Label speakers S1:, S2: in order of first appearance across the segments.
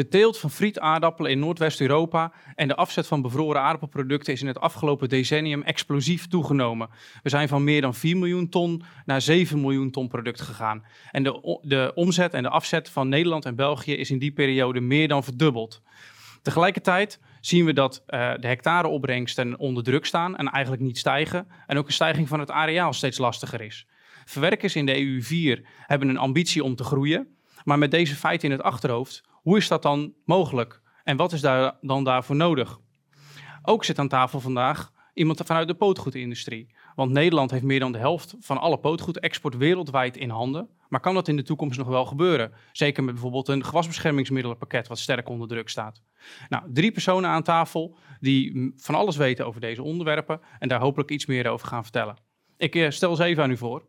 S1: De teelt van frietaardappelen in Noordwest-Europa en de afzet van bevroren aardappelproducten is in het afgelopen decennium explosief toegenomen. We zijn van meer dan 4 miljoen ton naar 7 miljoen ton product gegaan. En de, de omzet en de afzet van Nederland en België is in die periode meer dan verdubbeld. Tegelijkertijd zien we dat uh, de hectareopbrengsten onder druk staan en eigenlijk niet stijgen. En ook een stijging van het areaal steeds lastiger is. Verwerkers in de EU4 hebben een ambitie om te groeien. Maar met deze feiten in het achterhoofd, hoe is dat dan mogelijk? En wat is daar dan daarvoor nodig? Ook zit aan tafel vandaag iemand vanuit de pootgoedindustrie. Want Nederland heeft meer dan de helft van alle pootgoed-export wereldwijd in handen. Maar kan dat in de toekomst nog wel gebeuren? Zeker met bijvoorbeeld een gewasbeschermingsmiddelenpakket wat sterk onder druk staat. Nou, drie personen aan tafel die van alles weten over deze onderwerpen en daar hopelijk iets meer over gaan vertellen. Ik eh, stel ze even aan u voor.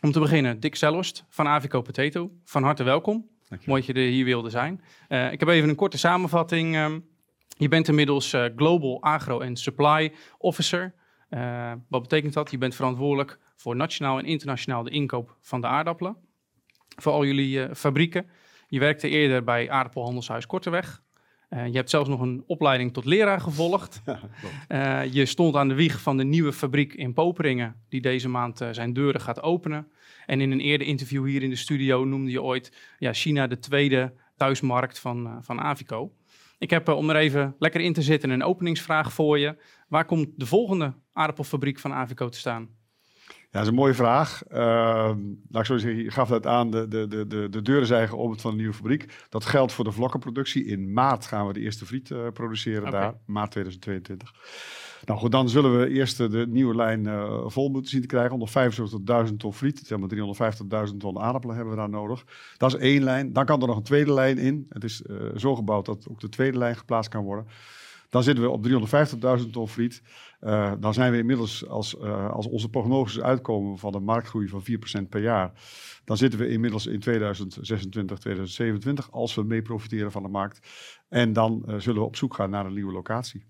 S1: Om te beginnen, Dick Selhorst van Avico Potato. Van harte welkom. Mooi dat je er hier wilde zijn. Uh, ik heb even een korte samenvatting. Um, je bent inmiddels uh, Global Agro and Supply Officer. Uh, wat betekent dat? Je bent verantwoordelijk voor nationaal en internationaal de inkoop van de aardappelen. Voor al jullie fabrieken. Je werkte eerder bij Aardappelhandelshuis Korteweg. Uh, je hebt zelfs nog een opleiding tot leraar gevolgd. Ja, uh, je stond aan de wieg van de nieuwe fabriek in Poperingen, die deze maand uh, zijn deuren gaat openen. En in een eerder interview hier in de studio noemde je ooit ja, China de tweede thuismarkt van, van Avico. Ik heb, om er even lekker in te zitten, een openingsvraag voor je. Waar komt de volgende aardappelfabriek van Avico te staan?
S2: Ja, dat is een mooie vraag. Uh, laat ik zo zeggen, je gaf het aan, de, de, de, de deuren zijn geopend van een nieuwe fabriek. Dat geldt voor de vlokkenproductie. In maart gaan we de eerste friet uh, produceren okay. daar, maart 2022. Nou goed, dan zullen we eerst de nieuwe lijn uh, vol moeten zien te krijgen. 175.000 ton friet, zeg maar 350.000 ton aardappelen hebben we daar nodig. Dat is één lijn. Dan kan er nog een tweede lijn in. Het is uh, zo gebouwd dat ook de tweede lijn geplaatst kan worden. Dan zitten we op 350.000 ton friet. Dan zijn we inmiddels, als, als onze prognoses uitkomen van een marktgroei van 4% per jaar, dan zitten we inmiddels in 2026, 2027, als we mee profiteren van de markt. En dan zullen we op zoek gaan naar een nieuwe locatie.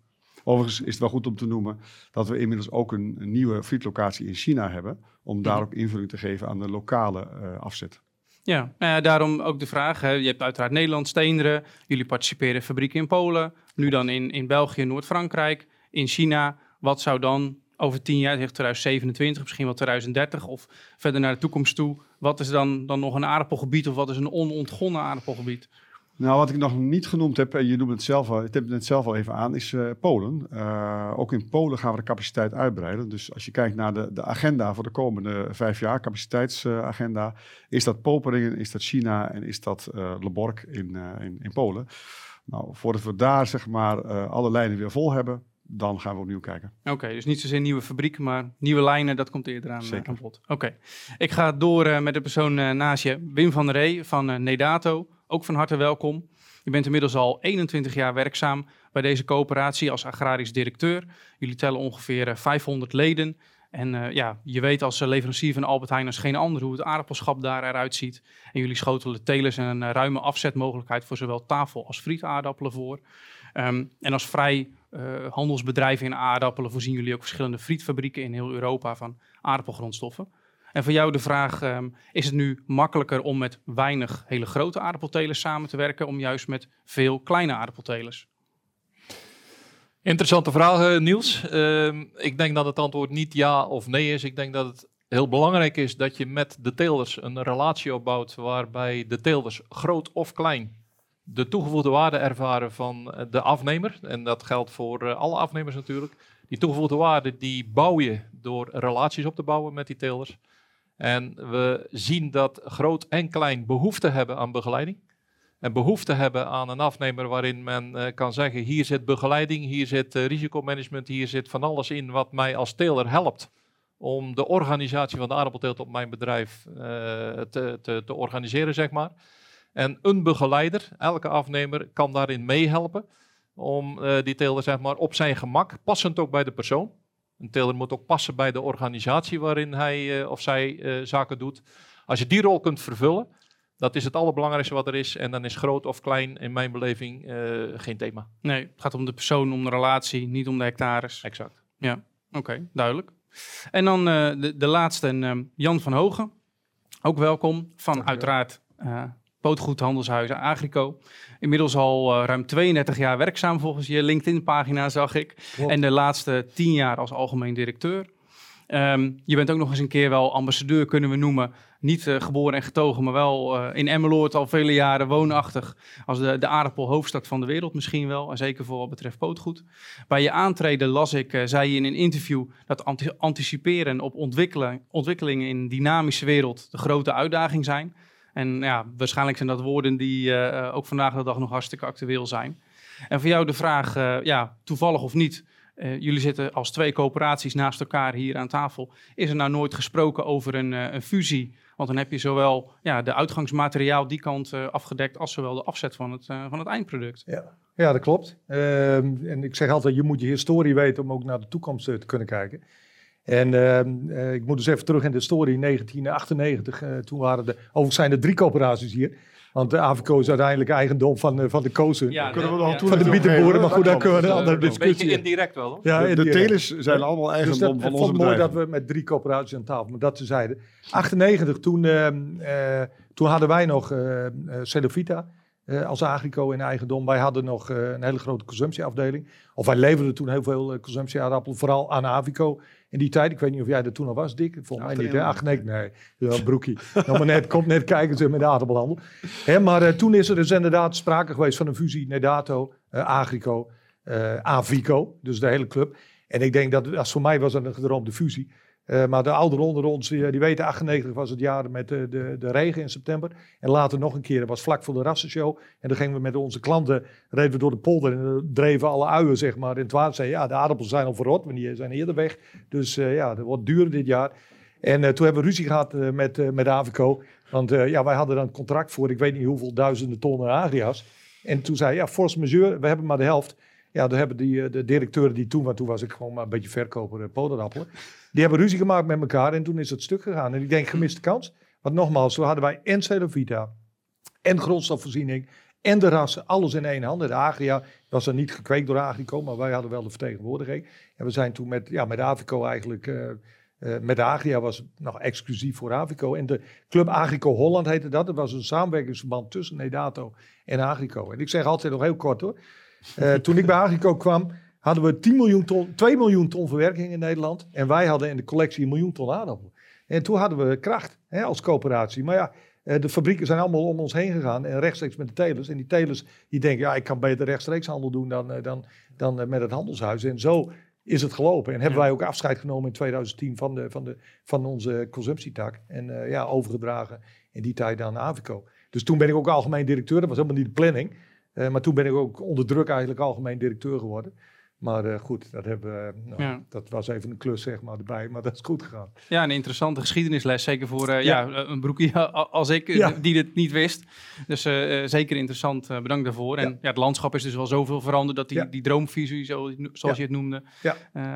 S2: Overigens is het wel goed om te noemen dat we inmiddels ook een, een nieuwe frietlocatie in China hebben, om daar ook invulling te geven aan de lokale afzet.
S1: Ja, nou daarom ook de vraag. Hè. Je hebt uiteraard Nederland, Steenderen. Jullie participeren in fabrieken in Polen. Nu dan in, in België, Noord-Frankrijk, in China. Wat zou dan over tien jaar, 2027, misschien wel 2030 of verder naar de toekomst toe. Wat is dan, dan nog een aardappelgebied of wat is een onontgonnen aardappelgebied?
S2: Nou, wat ik nog niet genoemd heb, en je noemt het zelf al, ik heb het zelf al even aan, is uh, Polen. Uh, ook in Polen gaan we de capaciteit uitbreiden. Dus als je kijkt naar de, de agenda voor de komende vijf jaar, capaciteitsagenda, uh, is dat Poperingen, is dat China en is dat uh, Leborg in, in, in, Polen. Nou, voordat we daar zeg maar alle lijnen weer vol hebben, dan gaan we opnieuw kijken.
S1: Oké, okay, dus niet zozeer nieuwe fabrieken, maar nieuwe lijnen, dat komt eerder aan, Zeker. aan bod. Oké, okay. ik ga door met de persoon naast je, Wim van der Ree van Nedato. Ook van harte welkom. Je bent inmiddels al 21 jaar werkzaam bij deze coöperatie als agrarisch directeur. Jullie tellen ongeveer 500 leden. En ja, je weet als leverancier van Albert Heijn als geen ander hoe het aardappelschap daar eruit ziet. En jullie schotelen telers en een ruime afzetmogelijkheid voor zowel tafel als frietaardappelen voor. Um, en als vrij handelsbedrijven in aardappelen voorzien jullie ook verschillende frietfabrieken in heel Europa van aardappelgrondstoffen. En voor jou de vraag, um, is het nu makkelijker om met weinig hele grote aardappeltelers samen te werken, om juist met veel kleine aardappeltelers?
S3: Interessante vraag, Niels. Uh, ik denk dat het antwoord niet ja of nee is. Ik denk dat het heel belangrijk is dat je met de teelers een relatie opbouwt waarbij de teelers groot of klein de toegevoegde waarde ervaren van eh, de afnemer. En dat geldt voor eh, alle afnemers natuurlijk. Die toegevoegde waarde die bouw je door relaties op te bouwen met die telers. En we zien dat groot en klein behoefte hebben aan begeleiding. En behoefte hebben aan een afnemer waarin men uh, kan zeggen: hier zit begeleiding, hier zit uh, risicomanagement, hier zit van alles in wat mij als teler helpt om de organisatie van de aardappelteelt op mijn bedrijf uh, te, te, te organiseren, zeg maar. En een begeleider, elke afnemer, kan daarin meehelpen om die teler zeg maar, op zijn gemak, passend ook bij de persoon. Een teler moet ook passen bij de organisatie waarin hij uh, of zij uh, zaken doet. Als je die rol kunt vervullen, dat is het allerbelangrijkste wat er is. En dan is groot of klein in mijn beleving geen thema.
S1: Nee, het gaat om de persoon, om de relatie, niet om de hectares.
S3: Exact.
S1: Ja, oké, okay, duidelijk. En dan de, de, laatste, Jan van Hogen. Ook welkom van uiteraard pootgoedhandelshuis Agrico. Inmiddels al eh, ruim 32 jaar werkzaam volgens je LinkedIn-pagina, zag ik.
S4: Klopt.
S1: En de laatste 10 jaar als algemeen directeur. Ehm, je bent ook nog eens een keer wel ambassadeur, kunnen we noemen. Niet eh, geboren en getogen, maar wel eh, in Emmeloord al vele jaren woonachtig. Als de, de aardappelhoofdstad van de wereld misschien wel. En zeker voor wat betreft pootgoed. Bij je aantreden las ik, zei je in een interview... dat anti- anticiperen op ontwikkelen, ontwikkelingen in een dynamische wereld... de grote uitdaging zijn. En ja, waarschijnlijk zijn dat woorden die eh, ook vandaag de dag nog hartstikke actueel zijn. En voor jou de vraag, eh, ja, toevallig of niet... eh, jullie zitten als twee coöperaties naast elkaar hier aan tafel. Is er nou nooit gesproken over een, een fusie? Want dan heb je zowel ja, de uitgangsmateriaal die kant afgedekt... als zowel de afzet van het, van het eindproduct.
S4: Ja, ja dat klopt. Ehm, en ik zeg altijd, je moet je historie weten om ook naar de toekomst te kunnen kijken. En ehm, eh, ik moet dus even terug in de historie, 1998. eh, toen waren er, overigens zijn er drie coöperaties hier. Want de Avico is uiteindelijk eigendom van, eh, van de Kozen.
S1: Ja,
S2: Kunnen we
S1: ja.
S2: toe
S4: van de bietenboeren, maar goed, daar kunnen we een
S2: Ja,
S4: andere.
S3: Een beetje
S4: discussie.
S3: indirect wel, hoor.
S4: Ja,
S2: de, de telers zijn allemaal
S4: Dus
S2: eigendom
S4: dat,
S2: van
S4: ik
S2: onze
S4: vond het mooi dat we met drie coöperaties aan tafel, maar dat te zeiden. 98, toen, ehm, eh, toen hadden wij nog eh eh, Eh, als agrico in eigendom. Wij hadden nog eh, een hele grote consumptieafdeling. Of wij leverden toen heel veel uh, consumptieaardappelen, vooral aan Avico in die tijd. Ik weet niet of jij er toen al was, Dick. Volgens mij niet. Ach nee, nee. Ja, broekie. Nog maar net, komt net kijken ze met de aardappelhandel. Hè, maar toen is er dus inderdaad sprake geweest van een fusie Nedato, Agrico, Avico. Dus de hele club. En ik denk dat, als voor mij was een gedroomde fusie. Eh, maar de ouderen onder ons, die, die weten, 98 was het jaar met de, de, de regen in september. En later nog een keer, dat was vlak voor de rassenshow. En dan gingen we met onze klanten, reden we door de polder en dreven alle uien, zeg maar, in het water. Zeiden, ja, de aardappels zijn al verrot, want die zijn eerder weg. Dus eh, ja, dat wordt duurder dit jaar. En eh, toen hebben we ruzie gehad eh, met, eh, met Avico. Want eh, ja, wij hadden dan een contract voor, ik weet niet hoeveel duizenden tonnen agrias. En toen zei ja, force majeure, we hebben maar de helft. Ja, daar hebben die, eh, de directeuren die toen, want toen was ik gewoon maar een beetje verkoper uh, poderappelen. Die hebben ruzie gemaakt met elkaar en toen is het stuk gegaan. En ik denk gemiste kans. Want nogmaals, toen hadden wij en Celovita en grondstofvoorziening en de rassen, alles in één hand. De Agria was er niet gekweekt door Agrico, maar wij hadden wel de vertegenwoordiging. En we zijn toen met, ja, met Avico eigenlijk, uh, met Agria was het nog exclusief voor Avico. En de Club Agrico Holland heette dat. Dat was een samenwerkingsverband tussen Nedato en Agrico. En ik zeg altijd nog heel kort hoor. Uh, toen ik bij Agrico kwam, hadden we 10 miljoen ton, 2 miljoen ton verwerking in Nederland. En wij hadden in de collectie een miljoen ton aardappelen. En toen hadden we kracht hè, als coöperatie. Maar ja, de fabrieken zijn allemaal om ons heen gegaan en rechtstreeks met de telers. En die telers die denken, ja, ik kan beter rechtstreeks handel doen dan, dan, dan met het handelshuis. En zo is het gelopen. En hebben ja. wij ook afscheid genomen in 2010 van, de, van, de, van onze consumptietak. En uh, ja, overgedragen in die tijd aan Avico. Dus toen ben ik ook algemeen directeur. Dat was helemaal niet de planning. Uh, maar toen ben ik ook onder druk eigenlijk algemeen directeur geworden. Maar uh, goed, dat, hebben, nou, ja. dat was even een klus zeg maar erbij, maar dat is goed gegaan.
S1: Ja, een interessante geschiedenisles, zeker voor uh, ja. ja. een broekie als ik, ja. die dit niet wist. Dus uh, zeker interessant, bedankt daarvoor. En ja. het landschap is dus wel zoveel veranderd dat die, die droomvisie, zo, zoals je het noemde,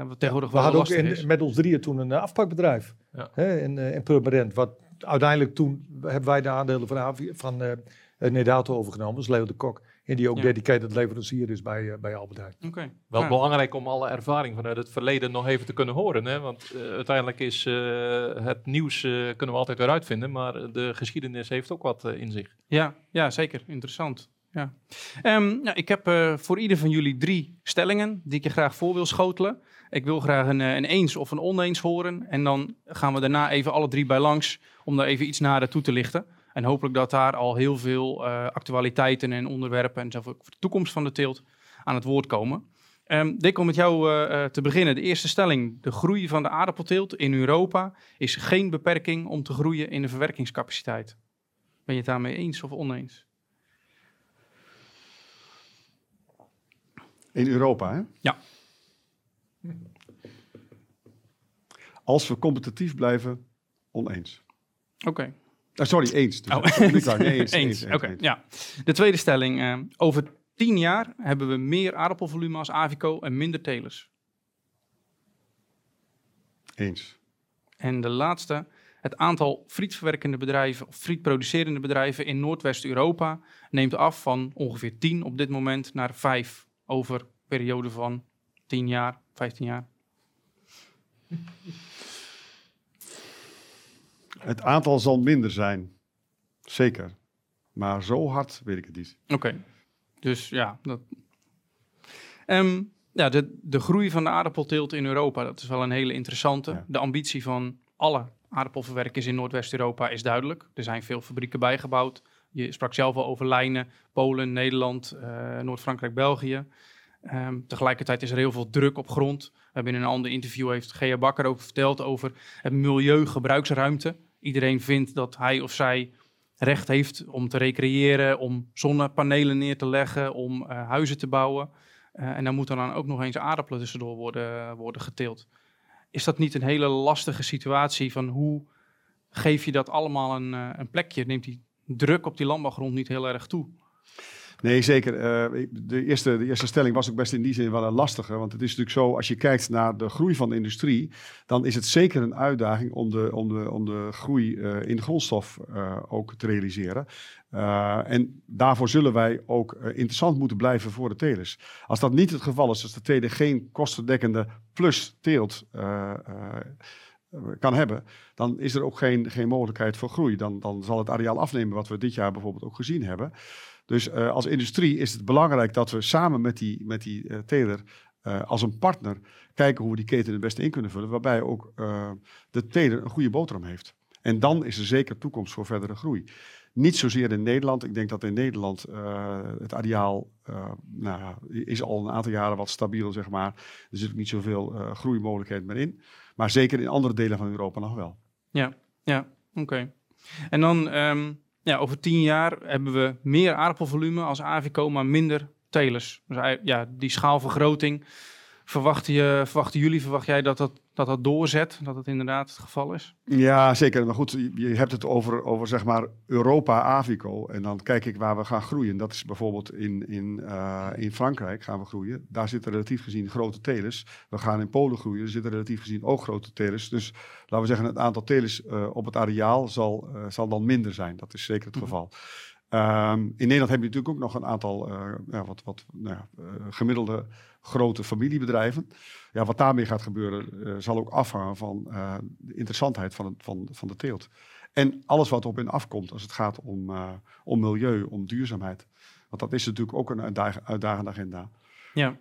S1: wat tegenwoordig
S4: We
S1: wel
S4: hadden ook in,
S1: is.
S4: met ons drieën toen een afpakbedrijf hè, in, in Purmerend. Wat uiteindelijk toen hebben wij de aandelen van, van Nedato overgenomen, dus Leo de Kok. En die ook ja. dedicated leverancier is bij, uh, bij Albert Heijn.
S1: Okay.
S3: Wel
S1: ja.
S3: belangrijk om alle ervaring vanuit het verleden nog even te kunnen horen. Hè? Want uh, uiteindelijk is uh, het nieuws kunnen we altijd weer uitvinden. Maar de geschiedenis heeft ook wat in zich.
S1: Ja, ja zeker. Interessant. Ja. Um, ja, ik heb voor ieder van jullie drie stellingen die ik je graag voor wil schotelen. Ik wil graag een, een eens of een oneens horen. En dan gaan we daarna even alle drie bij langs om daar even iets nader toe te lichten. En hopelijk dat daar al heel veel uh, actualiteiten en onderwerpen en zo voor de toekomst van de teelt aan het woord komen. Um, Dick, om met jou uh, te beginnen. De eerste stelling. De groei van de aardappelteelt in Europa is geen beperking om te groeien in de verwerkingscapaciteit. Ben je het daarmee eens of oneens?
S2: In Europa, hè?
S1: Ja.
S2: Als we competitief blijven, oneens.
S1: Oké. Okay.
S2: Oh, sorry, eens. Dus
S1: oh.
S2: nee, eens,
S1: eens. eens Oké, okay, ja. De tweede stelling. Uh, over tien jaar hebben we meer aardappelvolume als Avico en minder telers.
S2: Eens.
S1: En de laatste. Het aantal frietverwerkende bedrijven of frietproducerende bedrijven in Noordwest-Europa neemt af van ongeveer 10 op dit moment naar 5 over een periode van 10 jaar, 15 jaar.
S2: Het aantal zal minder zijn. Zeker. Maar zo hard weet ik het niet.
S1: Oké, dus ja. Dat... Ehm, ja, de, de groei van de aardappelteelt in Europa, dat is wel een hele interessante.
S2: Ja.
S1: De ambitie van alle aardappelverwerkers in Noordwest-Europa is duidelijk. Er zijn veel fabrieken bijgebouwd. Je sprak zelf al over lijnen, Polen, Nederland, eh, Noord-Frankrijk, België. Ehm, tegelijkertijd is er heel veel druk op grond. We hebben in een ander interview heeft Gea Bakker ook verteld over het milieugebruiksruimte. Iedereen vindt dat hij of zij recht heeft om te recreëren, om zonnepanelen neer te leggen, om eh, huizen te bouwen. Eh, en dan moeten dan ook nog eens aardappelen tussendoor worden, worden geteeld. Is dat niet een hele lastige situatie van hoe geef je dat allemaal een, eh, een plekje? Neemt die druk op die landbouwgrond niet heel erg toe?
S2: Nee, zeker. Eh, de, eerste, de eerste stelling was ook best in die zin wel een lastige. Want het is natuurlijk zo, als je kijkt naar de groei van de industrie, dan is het zeker een uitdaging om de, om de, om de groei eh, in grondstof eh, ook te realiseren. En daarvoor zullen wij ook interessant moeten blijven voor de telers. Als dat niet het geval is, als de teler geen kostendekkende plus teelt kan hebben, dan is er ook geen, geen mogelijkheid voor groei. Dan, dan zal het areaal afnemen, wat we dit jaar bijvoorbeeld ook gezien hebben. Dus eh, als industrie is het belangrijk dat we samen met die, met die eh, teler eh, als een partner kijken hoe we die keten het beste in kunnen vullen, waarbij ook de teler een goede boterham heeft. En dan is er zeker toekomst voor verdere groei. Niet zozeer in Nederland. Ik denk dat in Nederland het areaal nou, ja, is al een aantal jaren wat stabiel, zeg maar. Er zit ook niet zoveel eh groeimogelijkheid meer in. Maar zeker in andere delen van Europa nog wel.
S1: Ja, oké. En dan, ehm, ja, over tien jaar hebben we meer aardappelvolume als Avico, maar minder telers. Dus ja, die schaalvergroting, verwachten, je, verwachten jullie, verwacht jij dat dat, dat dat doorzet, dat het inderdaad het geval is?
S2: Ja, zeker. Maar goed, je, hebt het over, over zeg maar Europa, Avico. En dan kijk ik waar we gaan groeien. Dat is bijvoorbeeld in, in, eh, in Frankrijk gaan we groeien. Daar zitten relatief gezien grote telers. We gaan in Polen groeien. Er zitten relatief gezien ook grote telers. Dus laten we zeggen, het aantal telers eh, op het areaal zal, eh, zal dan minder zijn. Dat is zeker het
S1: Mhm.
S2: geval. Ehm, in Nederland heb je natuurlijk ook nog een aantal eh, ja, wat, wat, nou ja, gemiddelde grote familiebedrijven. Ja, wat daarmee gaat gebeuren, eh, zal ook afhangen van eh, de interessantheid van, van, van de teelt. En alles wat op en afkomt als het gaat om, eh, om milieu, om duurzaamheid. Want dat is natuurlijk ook een uitdag- uitdagende agenda.
S1: Ja.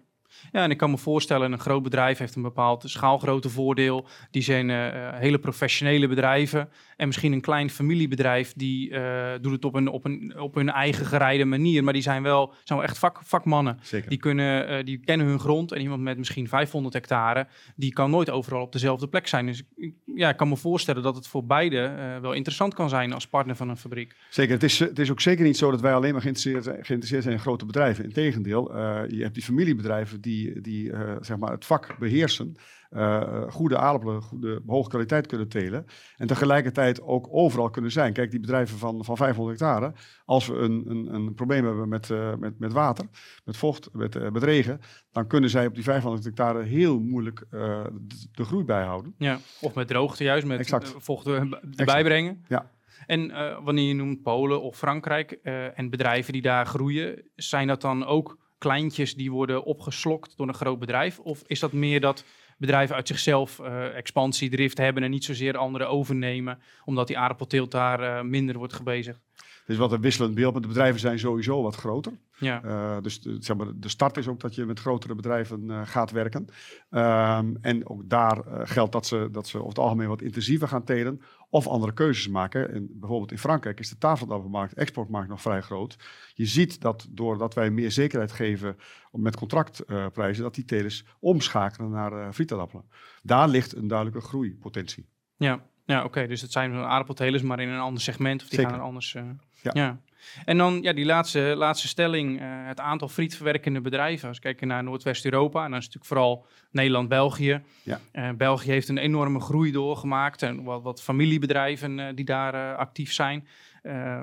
S1: Ja, en ik kan me voorstellen, een groot bedrijf heeft een bepaald schaalgrootte voordeel. Die zijn eh, eh, hele professionele bedrijven. En misschien een klein familiebedrijf die eh, doet het op een, op, een, op hun eigen gereide manier. Maar die zijn wel, zijn wel echt vak, vakmannen.
S2: Zeker.
S1: Die, kunnen, die kennen hun grond. En iemand met misschien 500 hectare, die kan nooit overal op dezelfde plek zijn. Dus ik- ja, ik kan me voorstellen dat het voor beide eh, wel interessant kan zijn als partner van een fabriek.
S2: Zeker, het is, het is ook zeker niet zo dat wij alleen maar geïnteresseerd zijn, geïnteresseerd zijn in grote bedrijven. Integendeel, eh je hebt die familiebedrijven die, die eh, zeg maar het vak beheersen, eh, goede aardappelen, goede, hoge kwaliteit kunnen telen en tegelijkertijd ook overal kunnen zijn. Kijk, die bedrijven van, van 500 hectare, als we een, een, een probleem hebben met, eh, met, met water, met vocht, met, eh, met regen, dan kunnen zij op die 500 hectare heel moeilijk de, de groei bijhouden.
S1: Ja. Of met droogte juist, met
S2: Exact.
S1: vocht er- erbij brengen.
S2: Ja.
S1: En wanneer je noemt Polen of Frankrijk en bedrijven die daar groeien, zijn dat dan ook kleintjes die worden opgeslokt door een groot bedrijf? Of is dat meer dat bedrijven uit zichzelf eh expansiedrift hebben en niet zozeer anderen overnemen, omdat die aardappelteelt daar eh, minder wordt gebezigd?
S2: Het is wat een wisselend beeld, maar de bedrijven zijn sowieso wat groter.
S1: Ja,
S2: Eh, dus de, zeg maar, de start is ook dat je met grotere bedrijven gaat werken. Ehm, en ook daar geldt dat ze, dat ze over het algemeen wat intensiever gaan telen of andere keuzes maken. En bijvoorbeeld in Frankrijk is de tafelappelmarkt, exportmarkt nog vrij groot. Je ziet dat doordat wij meer zekerheid geven met contractprijzen, dat die telers omschakelen naar eh frietaardappelen. Daar ligt een duidelijke groeipotentie.
S1: ja. ja oké. Dus het zijn aardappeltelers, maar in een ander segment. Of die
S2: Zeker.
S1: gaan er anders... eh,
S2: Ja.
S1: ja. En dan ja, die laatste, laatste stelling, eh, het aantal frietverwerkende bedrijven. Als we kijken naar Noordwest-Europa, en dan is het natuurlijk vooral Nederland-België.
S2: Ja.
S1: Eh, België heeft een enorme groei doorgemaakt en wat, wat familiebedrijven eh, die daar actief zijn.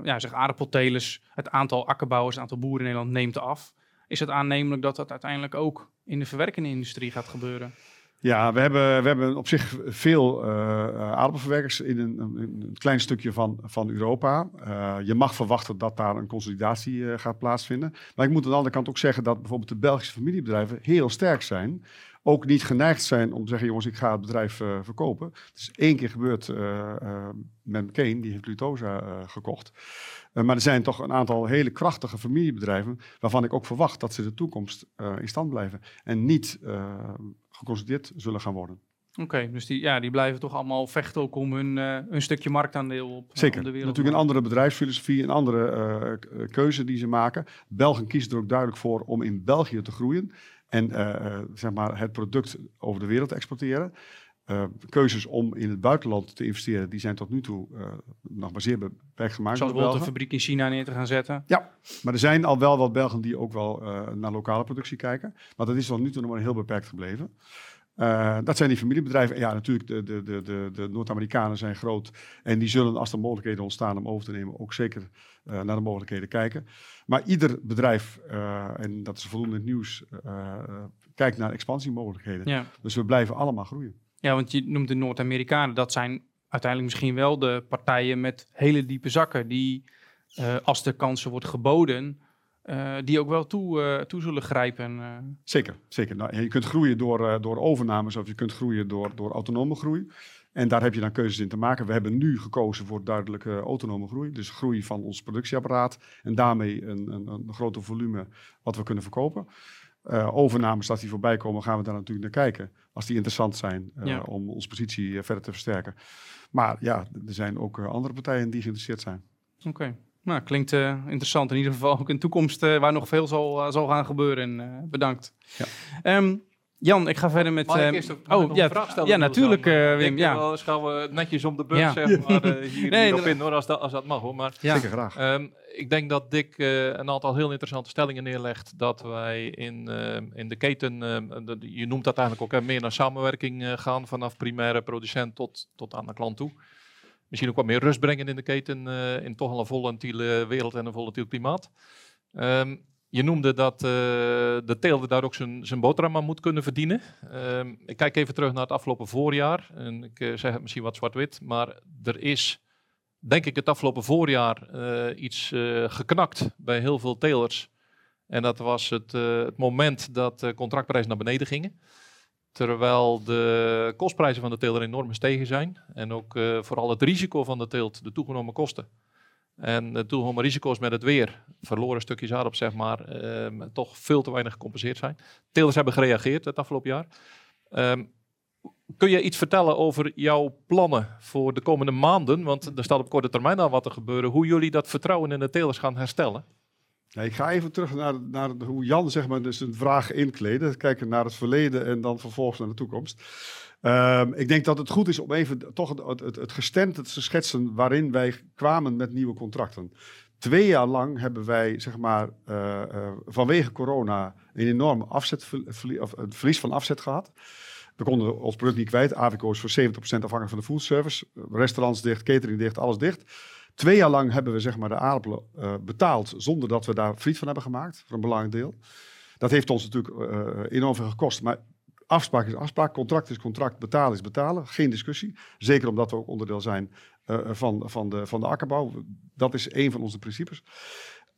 S1: Ja, zeg aardappeltelers, het aantal akkerbouwers, het aantal boeren in Nederland neemt af. Is het aannemelijk dat dat uiteindelijk ook in de verwerkende industrie gaat gebeuren?
S2: Ja, we hebben, we hebben op zich veel eh, aardappelverwerkers in een, een, klein stukje van, van Europa. Eh, je mag verwachten dat daar een consolidatie eh, gaat plaatsvinden. Maar ik moet aan de andere kant ook zeggen dat bijvoorbeeld de Belgische familiebedrijven heel sterk zijn. Ook niet geneigd zijn om te zeggen, jongens, ik ga het bedrijf verkopen. Het is één keer gebeurd met McCain, die heeft Lutosa gekocht. Maar er zijn toch een aantal hele krachtige familiebedrijven waarvan ik ook verwacht dat ze de toekomst in stand blijven en niet uh, geconstateerd zullen gaan worden.
S1: Oké, dus die, ja, die blijven toch allemaal vechten ook om hun, hun stukje marktaandeel op,
S2: Zeker.
S1: op de wereld.
S2: Natuurlijk een andere bedrijfsfilosofie, een andere keuze die ze maken. Belgen kiezen er ook duidelijk voor om in België te groeien en zeg maar het product over de wereld te exporteren. Uh, keuzes om in het buitenland te investeren, die zijn tot nu toe uh, nog maar zeer beperkt gemaakt.
S1: Zoals bijvoorbeeld een fabriek in China neer te gaan zetten.
S2: Ja, maar er zijn al wel wat Belgen die ook wel uh, naar lokale productie kijken. Maar dat is tot nu toe nog maar heel beperkt gebleven. dat zijn die familiebedrijven. En ja, natuurlijk, de, de, de, de, de Noord-Amerikanen zijn groot. En die zullen, als er mogelijkheden ontstaan om over te nemen, ook zeker naar de mogelijkheden kijken. Maar ieder bedrijf, en dat is voldoende nieuws, kijkt naar expansiemogelijkheden. Ja. Dus we blijven allemaal groeien.
S1: Ja, want je noemt de Noord-Amerikanen. Dat zijn uiteindelijk misschien wel de partijen met hele diepe zakken. Die, uh, als de kansen wordt geboden, uh, die ook wel toe, uh, toe zullen grijpen.
S2: Zeker, zeker. Nou, je kunt groeien door, door overnames of je kunt groeien door, door autonome groei. En daar heb je dan keuzes in te maken. We hebben nu gekozen voor duidelijke autonome groei. Dus groei van ons productieapparaat en daarmee een, een, een groter volume wat we kunnen verkopen uh, overnames, als die voorbij komen, gaan we daar natuurlijk naar kijken. Als die interessant zijn uh, om onze positie uh, verder te versterken. Maar ja, er zijn ook andere partijen die geïnteresseerd zijn.
S1: Oké. Okay. Nou, klinkt interessant. In ieder geval ook in de toekomst waar nog veel zal, zal gaan gebeuren. bedankt. Ja. Um, Jan, ik ga verder met.
S3: Mag ik eerst oh,
S1: ja,
S3: vraag stellen?
S1: Ja, natuurlijk, uh, Wim. Ja.
S3: Wel, gaan we netjes om de beurt ja. zeg maar, uh, hier, nee, hierop in, hoor, als dat, als dat mag. Hoor. Maar,
S2: ja. Zeker graag.
S3: Um, ik denk dat Dick uh, een aantal heel interessante stellingen neerlegt. Dat wij in, in de keten, de, je noemt dat eigenlijk ook, meer naar samenwerking gaan. Vanaf primaire producent tot, tot aan de klant toe. Misschien ook wat meer rust brengen in de keten. in toch al een volatiele wereld en een volatiel klimaat. Um, je noemde dat uh, de teelder daar ook zijn, boterham aan moet kunnen verdienen. Uh, ik kijk even terug naar het afgelopen voorjaar. En ik uh, zeg het misschien wat zwart-wit. Maar er is, denk ik, het afgelopen voorjaar uh, iets geknakt bij heel veel telers. En dat was het, het moment dat de contractprijzen naar beneden gingen. Terwijl de kostprijzen van de teler enorm gestegen zijn. En ook vooral het risico van de teelt, de toegenomen kosten en uh, toegenomen risico's met het weer, verloren stukjes aardappel zeg maar, uh, toch veel te weinig gecompenseerd zijn. Telers hebben gereageerd het afgelopen jaar. Um, kun je iets vertellen over jouw plannen voor de komende maanden? Want er staat op korte termijn al wat te gebeuren. Hoe jullie dat vertrouwen in de telers gaan herstellen?
S2: Ik ga even terug naar, naar hoe Jan zeg maar, dus een vraag inkleden. Kijken naar het verleden en dan vervolgens naar de toekomst. Um, ik denk dat het goed is om even toch het, het, het gestemd te schetsen waarin wij kwamen met nieuwe contracten. Twee jaar lang hebben wij, zeg maar, uh, uh, vanwege corona een enorm verlies van afzet gehad. We konden ons product niet kwijt. Avico is voor 70% afhankelijk van de foodservice. Restaurants dicht, catering dicht, alles dicht. Twee jaar lang hebben we zeg maar, de aardappelen uh, betaald zonder dat we daar friet van hebben gemaakt, voor een belangrijk deel. Dat heeft ons natuurlijk enorm veel gekost. Maar Afspraak is afspraak, contract is contract, betalen is betalen. Geen discussie. Zeker omdat we ook onderdeel zijn uh, van, van, de, van de akkerbouw. Dat is een van onze principes.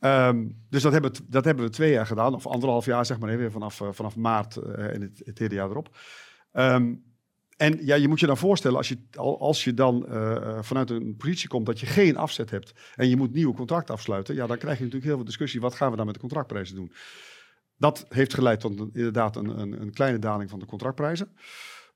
S2: Um, dus dat hebben, dat hebben we twee jaar gedaan, of anderhalf jaar zeg maar even, vanaf, uh, vanaf maart en het, het hele jaar erop. Um, en ja, je moet je dan voorstellen, als je, als je dan vanuit een positie komt dat je geen afzet hebt en je moet nieuwe contracten afsluiten, ja, dan krijg je natuurlijk heel veel discussie. Wat gaan we dan met de contractprijzen doen? Dat heeft geleid tot een, inderdaad een, een, een, kleine daling van de contractprijzen.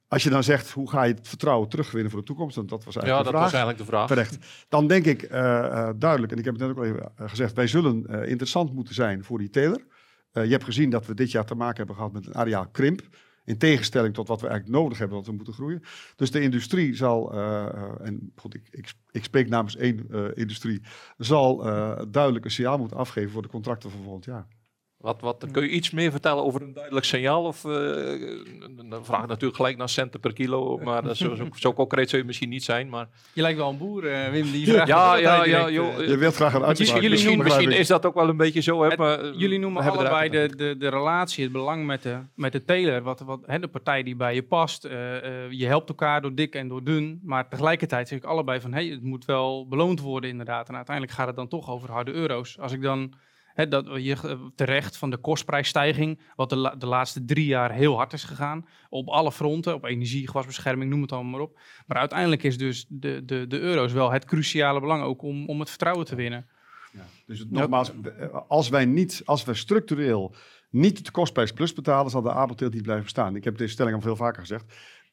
S2: Als je dan zegt, hoe ga je het vertrouwen terugwinnen voor de toekomst? En dat was eigenlijk
S3: ja,
S2: de vraag.
S3: was eigenlijk de vraag.
S2: Terecht. Dan denk ik uh, uh, duidelijk, en ik heb het net ook al even uh, gezegd, wij zullen interessant moeten zijn voor die teler. je hebt gezien dat we dit jaar te maken hebben gehad met een areaal krimp. In tegenstelling tot wat we eigenlijk nodig hebben, wat we moeten groeien. Dus de industrie zal, en goed, ik, ik, ik, spreek namens één industrie, zal duidelijk een signaal moeten afgeven voor de contracten van volgend jaar.
S3: Wat, wat, kun je iets meer vertellen over een duidelijk signaal? Of, uh, dan vraag ik natuurlijk gelijk naar centen per kilo, maar dat zo, zo, zo concreet zou je misschien niet zijn. Maar...
S1: Je lijkt wel een boer, uh, Wim, die vraagt
S3: ja, ja, ja, joh,
S2: Je wilt graag een uitspraak.
S3: Misschien, misschien, misschien is dat ook wel een beetje zo. Hè,
S1: het,
S3: maar,
S1: jullie noemen allebei de, de, de relatie, het belang met de, met de teler. Wat, wat, hè, de partij die bij je past. Uh, je helpt elkaar door dik en door dun. Maar tegelijkertijd zeg ik allebei van, hey, het moet wel beloond worden inderdaad. En uiteindelijk gaat het dan toch over harde euro's. Als ik dan dat je terecht van de kostprijsstijging, wat de, de, laatste drie jaar heel hard is gegaan. Op alle fronten, op energie, gasbescherming, noem het allemaal maar op. Maar uiteindelijk is dus de, de, de euro's wel het cruciale belang ook om, om het vertrouwen te winnen.
S2: Dus het, nogmaals, eh, als wij niet, als wij structureel niet de kostprijs plus betalen, zal de aardappelteelt niet blijven bestaan. Ik heb deze stelling al veel vaker gezegd.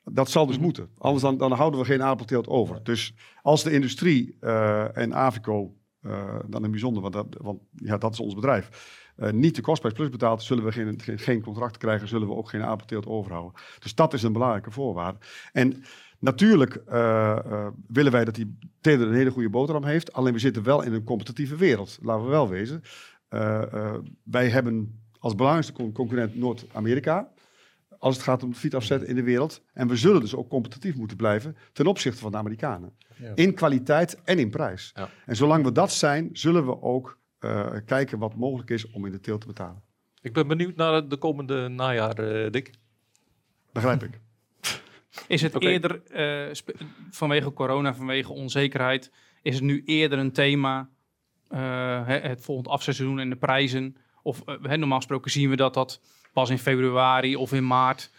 S2: Dat zal dus moeten. Anders dan, dan houden we geen aardappelteelt over. Dus als de industrie eh, en Avico, uh, dan in bijzonder, want, dat, want ja, dat is ons bedrijf, uh, niet de kostprijs plus betaalt, zullen we geen, geen, contract krijgen, zullen we ook geen aardappelteelt overhouden. Dus dat is een belangrijke voorwaarde. En natuurlijk willen wij dat die teler een hele goede boterham heeft, alleen we zitten wel in een competitieve wereld, laten we wel wezen. wij hebben als belangrijkste concurrent Noord-Amerika als het gaat om de afzetten in de wereld. En we zullen dus ook competitief moeten blijven ten opzichte van de Amerikanen. Ja. In kwaliteit en in prijs. Ja. En zolang we dat zijn, zullen we ook uh, kijken wat mogelijk is om in de teelt te betalen.
S3: Ik ben benieuwd naar de komende najaar, uh, Dick.
S2: Begrijp ik.
S1: Is het okay. eerder uh, vanwege corona, vanwege onzekerheid, is het nu eerder een thema, het volgend afseizoen en de prijzen? Of normaal gesproken zien we dat dat pas in februari of in maart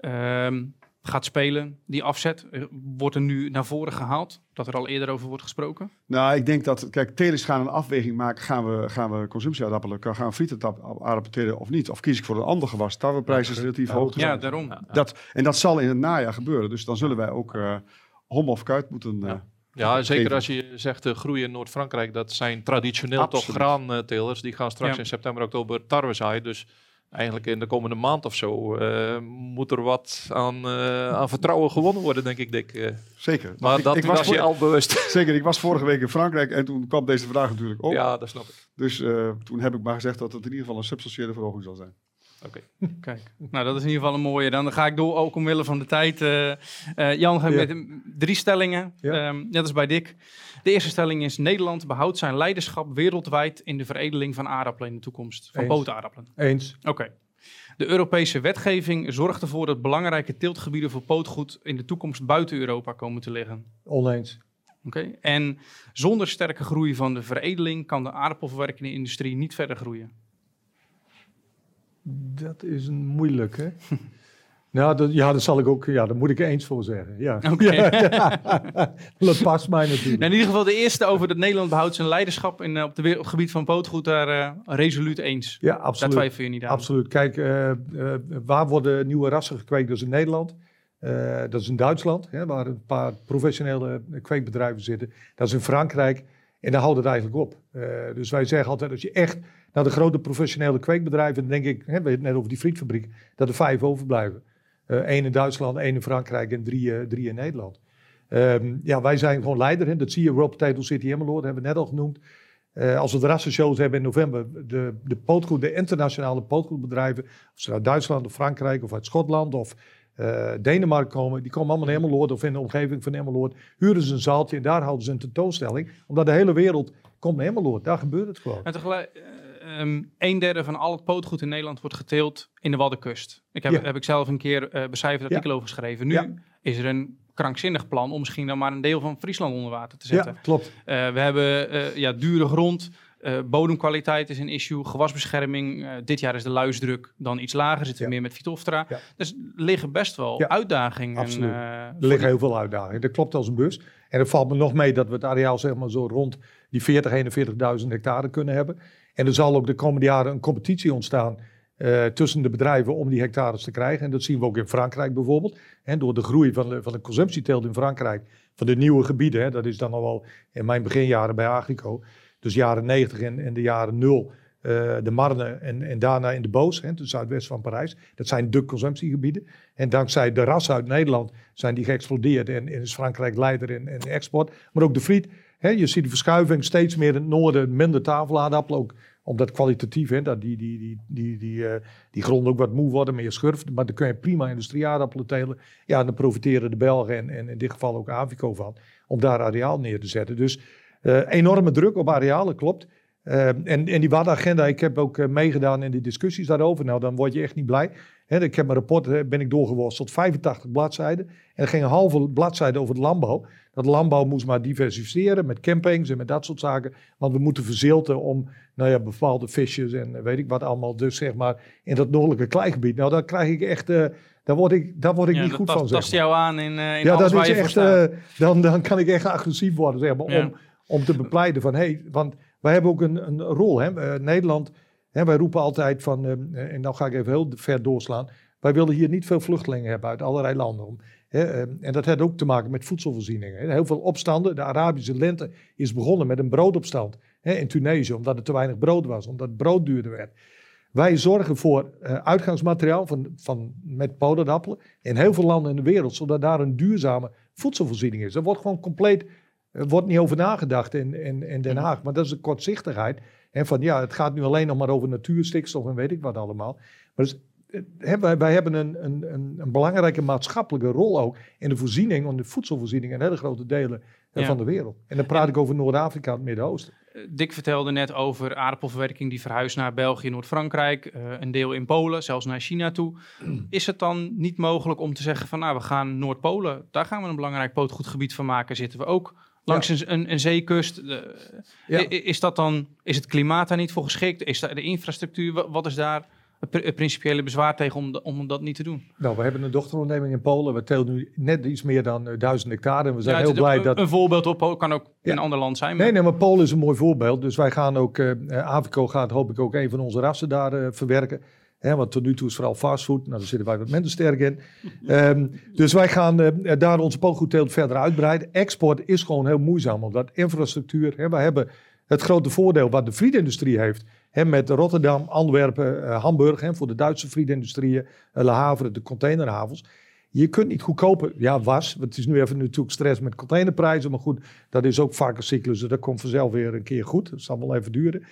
S1: um, gaat spelen. Die afzet eh, wordt er nu naar voren gehaald, dat er al eerder over wordt gesproken?
S2: Nou, ik denk dat, kijk, telers gaan een afweging maken. Gaan we, gaan we consumptieaardappelen, gaan we frieten of niet? Of kies ik voor een ander gewas? Tarweprijs is relatief hoog.
S1: Ja, daarom.
S2: Dat, en dat zal in het najaar gebeuren. Dus dan zullen wij ook uh, hom of kuit moeten... Uh,
S3: ja, zeker als je zegt de groei in Noord-Frankrijk, dat zijn traditioneel Absoluut. toch graantelers. Die gaan straks in september, oktober tarwe zaaien. Dus eigenlijk in de komende maand of zo uh, moet er wat aan, uh, aan vertrouwen gewonnen worden, denk ik, Dick. Uh,
S2: zeker.
S3: Maar ik, dat ik was, was je al bewust.
S2: Zeker, ik was vorige week in Frankrijk en toen kwam deze vraag natuurlijk op.
S3: Ja, dat snap ik.
S2: Dus toen heb ik maar gezegd dat het in ieder geval een substantiële verhoging zal zijn.
S1: Oké, kijk. Nou, dat is in ieder geval een mooie. Dan ga ik door, ook omwille van de tijd. Jan, ga ja. met drie stellingen. Ja. Um, net als bij Dick. De eerste stelling is: Nederland behoudt zijn leiderschap wereldwijd in de veredeling van aardappelen in de toekomst. Van bootaardappelen.
S4: Eens.
S1: Oké. De Europese wetgeving zorgt ervoor dat belangrijke teeltgebieden voor pootgoed in de toekomst buiten Europa komen te liggen.
S4: Oneens.
S1: Oké. En zonder sterke groei van de veredeling kan de aardappelverwerkende industrie niet verder groeien.
S4: Dat is een moeilijke. Nou, dat, ja, dat zal ik ook, ja, daar moet ik eens voor zeggen. Ja.
S1: Okay.
S4: dat past mij natuurlijk.
S1: Nou, in ieder geval de eerste over dat Nederland behoudt zijn leiderschap in, eh, op, de, op het gebied van pootgoed, daar uh, resoluut eens.
S4: Ja, absoluut.
S1: Daar twijfel je niet aan.
S4: Absoluut. Kijk, uh, waar worden nieuwe rassen gekweekt? Dat is in Nederland. dat is in Duitsland, hè, waar een paar professionele kweekbedrijven zitten. Dat is in Frankrijk. En daar houdt het eigenlijk op. dus wij zeggen altijd, als je echt naar de grote professionele kweekbedrijven, dan denk ik, hè, we het net over die frietfabriek, dat er vijf overblijven. Eén eh, in Duitsland, één in Frankrijk en drie, eh, drie in Nederland. Um, ja, wij zijn gewoon leider. Hè. Dat zie je, World Potato City Emmeloord, hebben we net al genoemd. Uh, als we de rassenshows hebben in november, de, de, de internationale pootgoedbedrijven, of ze uit Duitsland of Frankrijk of uit Schotland of uh, Denemarken komen, die komen allemaal in Emmeloord of in de omgeving van Emmeloord, huren ze een zaaltje en daar houden ze een tentoonstelling, omdat de hele wereld komt naar Emmeloord. Daar gebeurt het gewoon.
S1: En tegelijk, um, een derde van al het pootgoed in Nederland wordt geteeld in de Waddenkust. Ik heb, heb ik zelf een keer uh, becijferd artikel over geschreven. Nu is er een krankzinnig plan om misschien dan maar een deel van Friesland onder water te zetten.
S4: Ja, klopt.
S1: Uh, we hebben uh, ja, dure grond. Uh, bodemkwaliteit is een issue, gewasbescherming. Dit jaar is de luisdruk dan iets lager, zitten we meer met Vitoftra. Ja. Dus er liggen best wel ja. uitdagingen.
S4: Absoluut. Er liggen heel veel uitdagingen. Dat klopt als een bus. En er valt me nog mee dat we het areaal zeg maar zo rond die 40, 41.000 hectare kunnen hebben. En er zal ook de komende jaren een competitie ontstaan uh, tussen de bedrijven om die hectares te krijgen. En dat zien we ook in Frankrijk bijvoorbeeld. En door de groei van de, van de consumptieteelt in Frankrijk, van de nieuwe gebieden, hè, dat is dan al wel in mijn beginjaren bij Agrico, dus jaren 90 en, en de jaren 0, uh, de Marne en, en daarna in de Boos, hè, het zuidwest van Parijs. Dat zijn de consumptiegebieden. En dankzij de ras uit Nederland zijn die geëxplodeerd en, en is Frankrijk leider in, in export. Maar ook de friet je ziet de verschuiving steeds meer in het noorden, minder tafelaardappelen. Ook omdat kwalitatief, hè, dat die, die, die, die, die, uh, die grond ook wat moe worden, meer schurf. Maar dan kun je prima industrieaardappelen telen. Ja, dan profiteren de Belgen en, in dit geval ook Avico van. Om daar areaal neer te zetten. Dus uh, enorme druk op arealen, klopt. Uh, en, en die WAD-agenda, ik heb ook meegedaan in die discussies daarover. Nou, dan word je echt niet blij. Ik heb mijn rapport, ben ik doorgeworsteld, 85 bladzijden. En er ging een halve bladzijde over de landbouw. Dat landbouw moest maar diversificeren met campings en met dat soort zaken. Want we moeten verzilten om nou ja, bepaalde visjes en weet ik wat allemaal. Dus zeg maar in dat noordelijke kleigebied. Nou, daar krijg ik echt... Uh, daar word ik, daar word ik niet goed van.
S1: Dat tast jou aan in, uh, in ja, alles waar je echt,
S4: uh, dan, dan kan ik echt agressief worden zeg maar, om, om te bepleiten van... Hey, want wij hebben ook een, een rol. Hè? Eh, Nederland, hè, wij roepen altijd van, eh, en dan ga ik even heel ver doorslaan. Wij willen hier niet veel vluchtelingen hebben uit allerlei landen. Om, hè, eh, en dat heeft ook te maken met voedselvoorzieningen. Heel veel opstanden. De Arabische lente is begonnen met een broodopstand in Tunesië, omdat er te weinig brood was, omdat het brood duurder werd. Wij zorgen voor uh, uitgangsmateriaal van, van, met podappelen in heel veel landen in de wereld, zodat daar een duurzame voedselvoorziening is. Er wordt gewoon compleet, wordt niet over nagedacht in, in, in Den Haag, maar dat is een kortzichtigheid. En van ja, het gaat nu alleen nog maar over natuurstikstof en weet ik wat allemaal. Maar dus, wij, wij, hebben een, een, een, een, belangrijke maatschappelijke rol ook in de voorziening, in de voedselvoorziening in hele grote delen ja. van de wereld. En dan praat ik over Noord-Afrika en het Midden-Oosten.
S1: Dick vertelde net over aardappelverwerking die verhuist naar België, Noord-Frankrijk, uh, een deel in Polen, zelfs naar China toe. Is het dan niet mogelijk om te zeggen van nou, we gaan Noord-Polen, daar gaan we een belangrijk pootgoedgebied van maken, zitten we ook langs ja. een, een, zeekust. ja. Is dat dan, is het klimaat daar niet voor geschikt? Is daar de infrastructuur, wat is daar het principiële bezwaar tegen om, om dat niet te doen?
S4: Nou, we hebben een dochteronderneming in Polen. We telen nu net iets meer dan uh, duizend hectare. En we zijn heel blij dat...
S1: Een voorbeeld op kan ook in een ander land zijn.
S4: Maar... Nee, nee, maar Polen is een mooi voorbeeld. Dus wij gaan ook, uh, Avico gaat hoop ik ook een van onze rassen daar uh, verwerken. Hè, want tot nu toe is vooral fastfood. Nou, daar zitten wij wat minder sterk in. um, dus wij gaan daar onze poolgoedteelt verder uitbreiden. Export is gewoon heel moeizaam, omdat infrastructuur... Hè, wij hebben het grote voordeel wat de frietindustrie heeft met Rotterdam, Antwerpen, uh, Hamburg voor de Duitse frietindustrieën, uh, Le Havre, de containerhavens. Je kunt niet goedkoper, ja was, want het is nu even natuurlijk stress met containerprijzen, maar goed, dat is ook vaak een cyclus, dus dat komt vanzelf weer een keer goed. Dat zal wel even duren.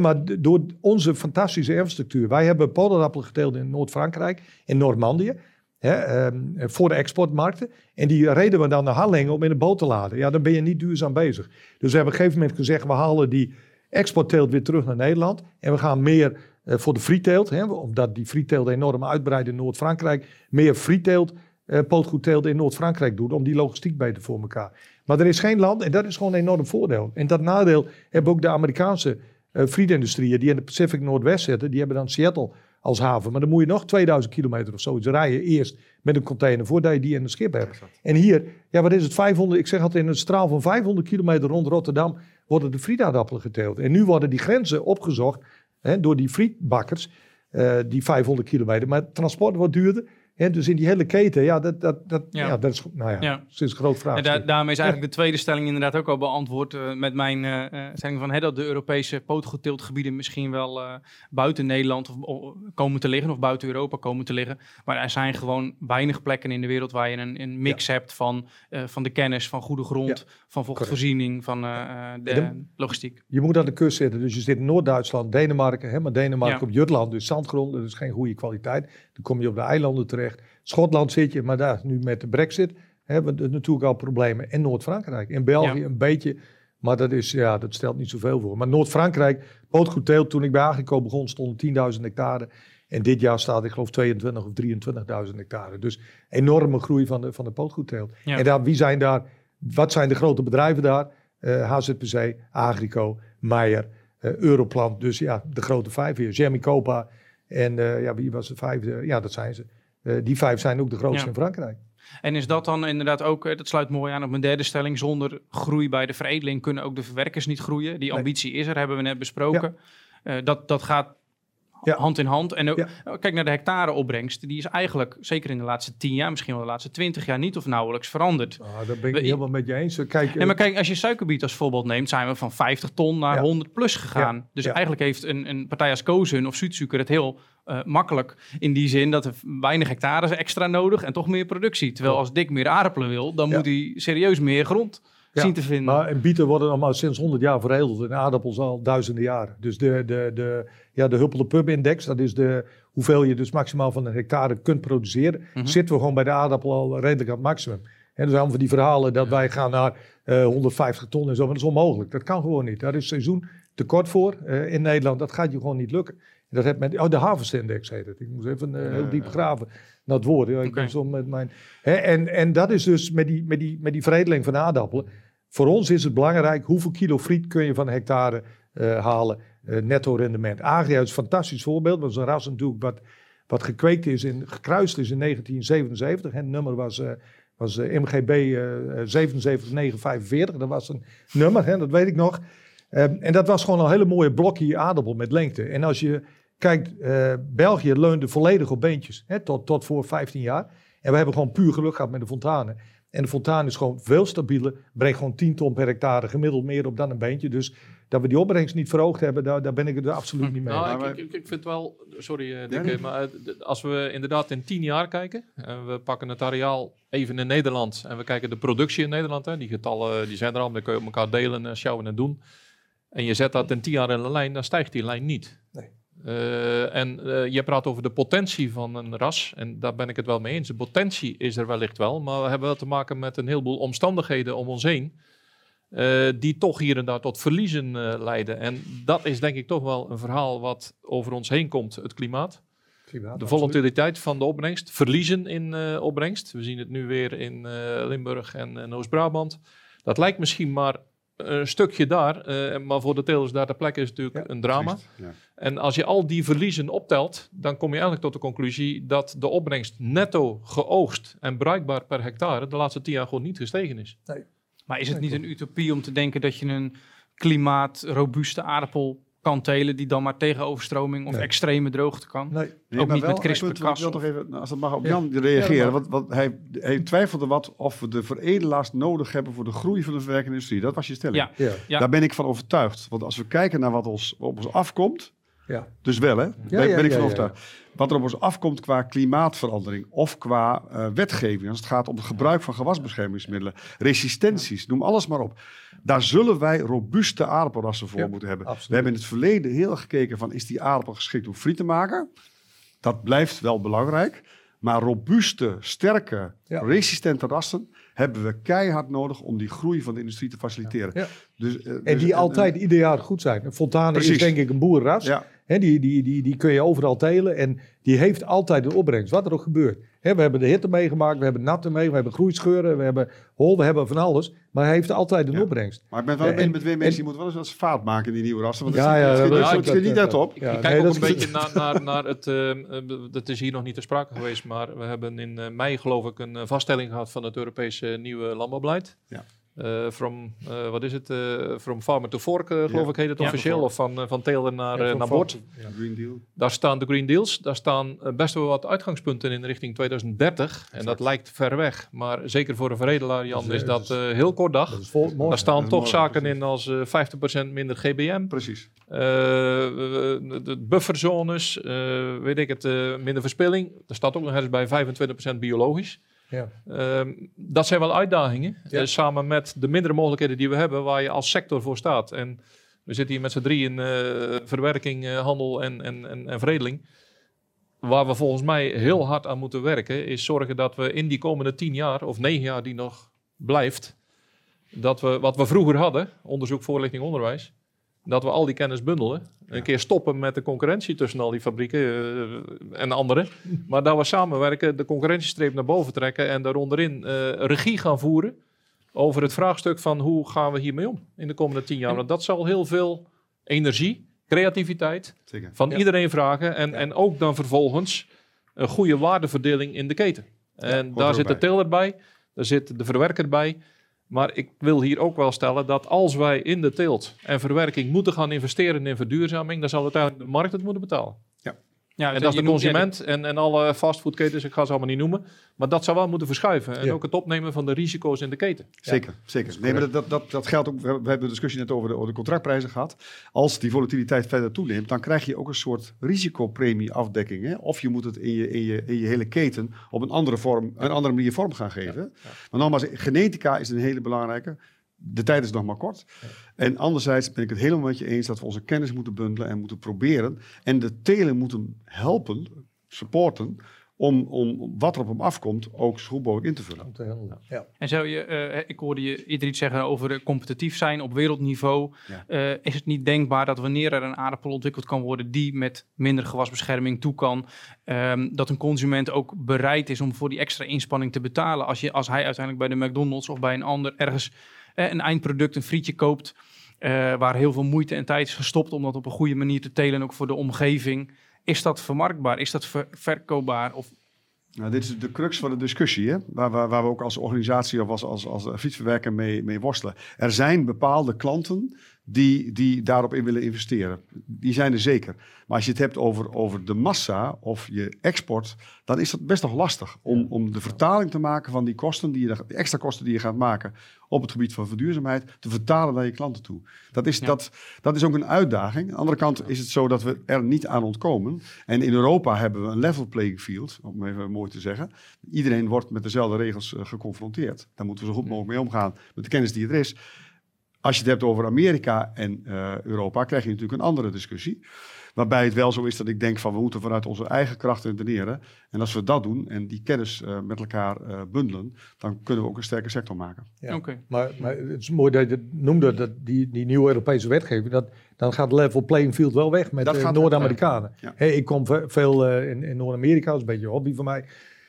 S4: Maar door onze fantastische infrastructuur, wij hebben podappelen geteeld in Noord-Frankrijk, in Normandië, hè, um, voor de exportmarkten. En die reden we dan naar Hallingen om in een boot te laden. Ja, dan ben je niet duurzaam bezig. Dus we hebben op een gegeven moment gezegd, we halen die exportteelt weer terug naar Nederland. En we gaan meer uh, voor de frieteelt, omdat die frieteelt enorm uitbreidt in Noord-Frankrijk, meer frieteelt, uh, pootgoedteelt in Noord-Frankrijk doen, om die logistiek beter voor elkaar. Maar er is geen land, en dat is gewoon een enorm voordeel. En dat nadeel hebben ook de Amerikaanse uh, frietindustrieën die in de Pacific Noordwest zitten, die hebben dan Seattle als haven. Maar dan moet je nog 2000 kilometer of zoiets rijden eerst met een container voordat je die in een schip hebt. En hier, ja wat is het, 500, ik zeg altijd in een straal van 500 kilometer rond Rotterdam worden de frietaardappelen geteeld. En nu worden die grenzen opgezocht hè, door die frietbakkers, uh, die 500 kilometer. Maar het transport wordt duurder. Hè, dus in die hele keten, ja, dat, dat, dat, ja. ja dat is, nou ja, ja. is een groot vraag.
S1: Da daarmee is eigenlijk de tweede stelling inderdaad ook al beantwoord uh, met mijn uh, stelling van hè, dat de Europese pootgeteeltgebieden misschien wel uh, buiten Nederland of, of, komen te liggen of buiten Europa komen te liggen. Maar er zijn gewoon weinig plekken in de wereld waar je een, een mix ja. hebt van, van de kennis, van goede grond, van vochtvoorziening, van de, de, logistiek.
S4: Je moet aan de kust zitten, dus je zit in Noord-Duitsland, Denemarken, hè, maar Denemarken op Jutland, dus zandgrond, dat is geen goede kwaliteit. Dan kom je op de eilanden terecht. Schotland zit je, maar daar nu met de brexit hebben we natuurlijk al problemen. En Noord-Frankrijk. In België ja. een beetje, maar dat, is, ja, dat stelt niet zoveel voor. Maar Noord-Frankrijk, pootgoedteelt, toen ik bij Agrico begon, stonden 10.000 hectare. En dit jaar staat, ik geloof, 22 of 23.000 hectare. Dus enorme groei van de, van de pootgoedteelt. Ja. En daar, wie zijn daar, wat zijn de grote bedrijven daar? Uh, HZPC, Agrico, Meijer, uh, Europlant. Dus ja, de grote vijf hier. Jeremy Copa en uh, ja, wie was de vijfde? Ja, dat zijn ze. Uh, die vijf zijn ook de grootste ja. in Frankrijk.
S1: En is dat dan inderdaad ook, dat sluit mooi aan op mijn derde stelling, zonder groei bij de veredeling kunnen ook de verwerkers niet groeien. Die ambitie nee. is er, hebben we net besproken. Ja. Uh, dat, dat gaat ja. hand in hand. En ja. kijk naar de hectareopbrengst. Die is eigenlijk, zeker in de laatste tien jaar, misschien wel de laatste twintig jaar, niet of nauwelijks veranderd.
S4: Ah, dat ben ik we, helemaal met je eens. Kijk,
S1: nee, maar kijk, als je suikerbiet als voorbeeld neemt, zijn we van 50 ton naar ja. 100 plus gegaan. Dus eigenlijk heeft een, een partij als Kozen of Zuidsuiker het heel uh, makkelijk. In die zin dat er weinig hectares extra nodig en toch meer productie. Terwijl als Dik meer aardappelen wil, dan moet hij serieus meer grond ja, zien te vinden.
S4: Maar in bieten worden allemaal sinds 100 jaar veredeld. En aardappels al duizenden jaren. Dus de, de, de, ja, de Huppelde Pub Index, dat is de, hoeveel je dus maximaal van een hectare kunt produceren. Mm -hmm. Zitten we gewoon bij de aardappel al redelijk aan het maximum. En zijn allemaal die verhalen dat wij gaan naar uh, 150 ton en zo. Maar dat is onmogelijk. Dat kan gewoon niet. Daar is seizoen tekort voor uh, in Nederland. Dat gaat je gewoon niet lukken. Dat heeft met, oh, de Harvest Index heet het. Ik moest even uh, heel diep graven naar het woord. Ja, ik okay. zo met mijn, hè, en, en dat is dus met die, met, die, met die veredeling van aardappelen. Voor ons is het belangrijk hoeveel kilo friet kun je van hectare uh, halen. Uh, netto rendement. Agria is een fantastisch voorbeeld. Is een ras natuurlijk wat, wat gekweekt is, in, gekruist is in 1977. Het nummer was, uh, was MGB 77945. Dat was een nummer, hè, dat weet ik nog. Ehm, en dat was gewoon een hele mooie blokje aardappel met lengte. En als je kijkt, eh, België leunde volledig op beentjes, hè, tot, tot voor 15 jaar. En we hebben gewoon puur geluk gehad met de Fontane. En de Fontane is gewoon veel stabieler, brengt gewoon 10 ton per hectare gemiddeld meer op dan een beentje. Dus dat we die opbrengst niet verhoogd hebben, daar, daar ben ik het er absoluut niet mee.
S3: Nou,
S2: Maar
S3: ik, ik, ik vind wel, sorry eh, eh, maar eh, als we inderdaad in tien jaar kijken, en we pakken het areaal even in Nederland en we kijken de productie in Nederland, hè, die getallen eh, die zijn er al, dan kun je op elkaar delen, en sjouwen en doen. En je zet dat in tien jaar in een lijn, dan stijgt die lijn niet.
S4: Nee.
S3: Eh, en eh, je praat over de potentie van een ras, en daar ben ik het wel mee eens. De potentie is er wellicht wel, maar we hebben wel te maken met een heleboel omstandigheden om ons heen. eh, die toch hier en daar tot verliezen leiden. En dat is denk ik toch wel een verhaal wat over ons heen komt, het klimaat.
S4: Klimaat,
S3: De
S4: absoluut.
S3: volatiliteit van de opbrengst, verliezen in opbrengst. We zien het nu weer in Limburg en, en Oost-Brabant. Dat lijkt misschien maar een stukje daar, eh, maar voor de telers daar ter plekke is het natuurlijk
S4: Ja,
S3: een drama.
S2: Triest, ja.
S3: En als je al die verliezen optelt, dan kom je eigenlijk tot de conclusie dat de opbrengst netto geoogst en bruikbaar per hectare de laatste tien jaar gewoon niet gestegen is.
S1: Maar is het
S4: Nee,
S1: niet een utopie om te denken dat je een klimaatrobuuste aardappel kan telen die dan maar tegen overstroming of
S4: Nee.
S1: extreme droogte kan?
S4: Nee,
S2: Nee,
S1: Ook niet met
S2: wel,
S1: CRISPR-Cas
S2: Ik wil toch
S1: of-
S2: even, als dat mag, op
S4: Ja.
S2: Jan reageren.
S4: Ja,
S2: want, want hij, hij twijfelde wat of we de veredelaars nodig hebben voor de groei van de verwerkende industrie. Dat was je stelling.
S1: Ja.
S4: ja.
S1: Ja.
S2: Daar ben ik van overtuigd. Want als we kijken naar wat ons, op ons afkomt,
S4: ja.
S2: dus wel hè,
S4: Ja,
S2: ben, ben ik van overtuigd. Wat er op ons afkomt qua klimaatverandering of qua eh, wetgeving, als het gaat om het gebruik van gewasbeschermingsmiddelen, resistenties, noem alles maar op. Daar zullen wij robuuste aardappelrassen voor moeten hebben.
S4: absoluut.
S2: We hebben in het verleden heel gekeken van is die aardappel geschikt om friet te maken? Dat blijft wel belangrijk. Maar robuuste, sterke,
S4: Ja.
S2: resistente rassen hebben we keihard nodig om die groei van de industrie te faciliteren.
S4: Ja.
S2: Dus, eh,
S4: En
S2: dus-
S4: die altijd ieder jaar goed zijn. Fontane is denk ik een boerenras. Die, die, die, die kun je overal telen en die heeft altijd een opbrengst, wat er ook gebeurt. Hè, we hebben de hitte meegemaakt, we hebben natte mee, we hebben groeischeuren, we hebben hol, we hebben van alles. Maar hij heeft altijd een
S2: Ja.
S4: opbrengst.
S2: maar ik ben wel
S4: En-
S2: ben met twee mensen
S4: en-
S2: die moeten wel eens wat fout maken in die nieuwe rassen. Want
S4: Ja,
S2: dat
S4: ja, dat-
S2: schiet- niet
S4: dat-
S2: net op.
S3: Ik,
S4: Ja,
S3: ik kijk
S4: nee,
S3: ook een beetje naar, naar, naar het. ehm, eh, dat is hier nog niet ter sprake geweest, maar we hebben in eh, mei, geloof ik, een eh, vaststelling gehad van het Europese nieuwe landbouwbeleid.
S2: Ja.
S3: Eh, from, eh, wat is het? eh from farmer to fork, geloof ik, heet het officieel. Of van, van teler naar, naar bord.
S4: Ja.
S2: Green Deal.
S3: Daar staan de Green Deals. Daar staan best wel wat uitgangspunten in richting 2030. En dat lijkt ver weg. Maar zeker voor een veredelaar, Jan,
S4: is,
S3: dat heel kort dag.
S4: Dat is vol, mooi.
S3: Daar staan toch
S2: mooi,
S3: zaken
S2: precies.
S3: in als eh 50% minder GBM.
S2: Precies.
S3: De bufferzones, weet ik het, minder verspilling. Er staat ook nog eens bij 25% biologisch.
S4: Ja.
S3: Ehm, dat zijn wel uitdagingen.
S4: Ja.
S3: eh, samen met de mindere mogelijkheden die we hebben, waar je als sector voor staat. En we zitten hier met z'n drie in eh, verwerking, eh, handel en, en, en, en veredeling. Waar we volgens mij heel hard aan moeten werken, is zorgen dat we in die komende tien jaar of negen jaar die nog blijft, dat we wat we vroeger hadden, onderzoek, voorlichting, onderwijs, dat we al die kennis bundelen. Een keer stoppen met de concurrentie tussen al die fabrieken eh, en anderen. Maar dat we samenwerken, de concurrentiestreep naar boven trekken en daaronderin eh regie gaan voeren over het vraagstuk van hoe gaan we hiermee om in de komende tien jaar. Want dat zal heel veel energie, creativiteit
S2: Zeker.
S3: van
S4: Ja.
S3: iedereen vragen. En, en ook dan vervolgens een goede waardeverdeling in de keten. En daar zit de teler bij, daar zit de verwerker bij. Maar ik wil hier ook wel stellen dat als wij in de teelt en verwerking moeten gaan investeren in verduurzaming, dan zal uiteindelijk de markt het moeten betalen.
S1: Ja,
S3: en dat is de consument en, en alle fastfoodketens, ik ga ze allemaal niet noemen. Maar dat zou wel moeten verschuiven. En
S4: Ja.
S3: ook het opnemen van de risico's in de keten.
S2: Zeker, zeker. Nee, maar dat, dat, dat, dat geldt ook. We hebben de discussie net over de, over de contractprijzen gehad. Als die volatiliteit verder toeneemt, dan krijg je ook een soort risicopremieafdekking. Hè? Of je moet het in je, in, je, in je hele keten op een andere, vorm, een andere manier vorm gaan geven. Maar nogmaals, genetica is een hele belangrijke. De tijd is nog maar kort. En anderzijds ben ik het helemaal met je eens dat we onze kennis moeten bundelen en moeten proberen. En de telen moeten helpen, supporten, om, om wat er op hem afkomt ook zo goed mogelijk in te vullen.
S4: Te. Ja.
S1: En zou je, eh, ik hoorde je eerder iets zeggen over eh, competitief zijn op wereldniveau.
S2: Ja.
S1: Eh, is het niet denkbaar dat wanneer er een aardappel ontwikkeld kan worden die met minder gewasbescherming toe kan, ehm, dat een consument ook bereid is om voor die extra inspanning te betalen als, je, als hij uiteindelijk bij de McDonald's of bij een ander ergens een eindproduct, een frietje koopt, eh, waar heel veel moeite en tijd is gestopt om dat op een goede manier te telen, ook voor de omgeving. Is dat vermarktbaar? Is dat ver- verkoopbaar? Of
S2: Nou, dit is de crux van de discussie, hè? Waar, waar, waar we ook als organisatie of als, als, als fietsverwerker mee, mee worstelen. Er zijn bepaalde klanten die, die daarop in willen investeren. Die zijn er zeker. Maar als je het hebt over, over de massa of je export, dan is dat best nog lastig om, om de vertaling te maken van die kosten, die, je, extra kosten die je gaat maken op het gebied van verduurzaamheid, te vertalen naar je klanten toe. Dat is,
S1: Ja.
S2: dat, dat is ook een uitdaging. Aan de andere kant is het zo dat we er niet aan ontkomen. En in Europa hebben we een level playing field, om even mooi te zeggen. Iedereen wordt met dezelfde regels eh, geconfronteerd. Daar moeten we zo goed mogelijk mee omgaan met de kennis die er is. Als je het hebt over Amerika en eh, Europa, krijg je natuurlijk een andere discussie. Waarbij het wel zo is dat ik denk van we moeten vanuit onze eigen krachten redeneren. En als we dat doen en die kennis eh, met elkaar eh, bundelen, dan kunnen we ook een sterke sector maken.
S4: Ja.
S1: Oké.
S4: Maar, maar het is mooi dat je het noemde, dat die, die nieuwe Europese wetgeving, dat, dan gaat level playing field wel weg met Noord-Amerikanen.
S2: Ja.
S4: Hè, ik kom ve- veel in, in Noord-Amerika, dat is een beetje een hobby van mij.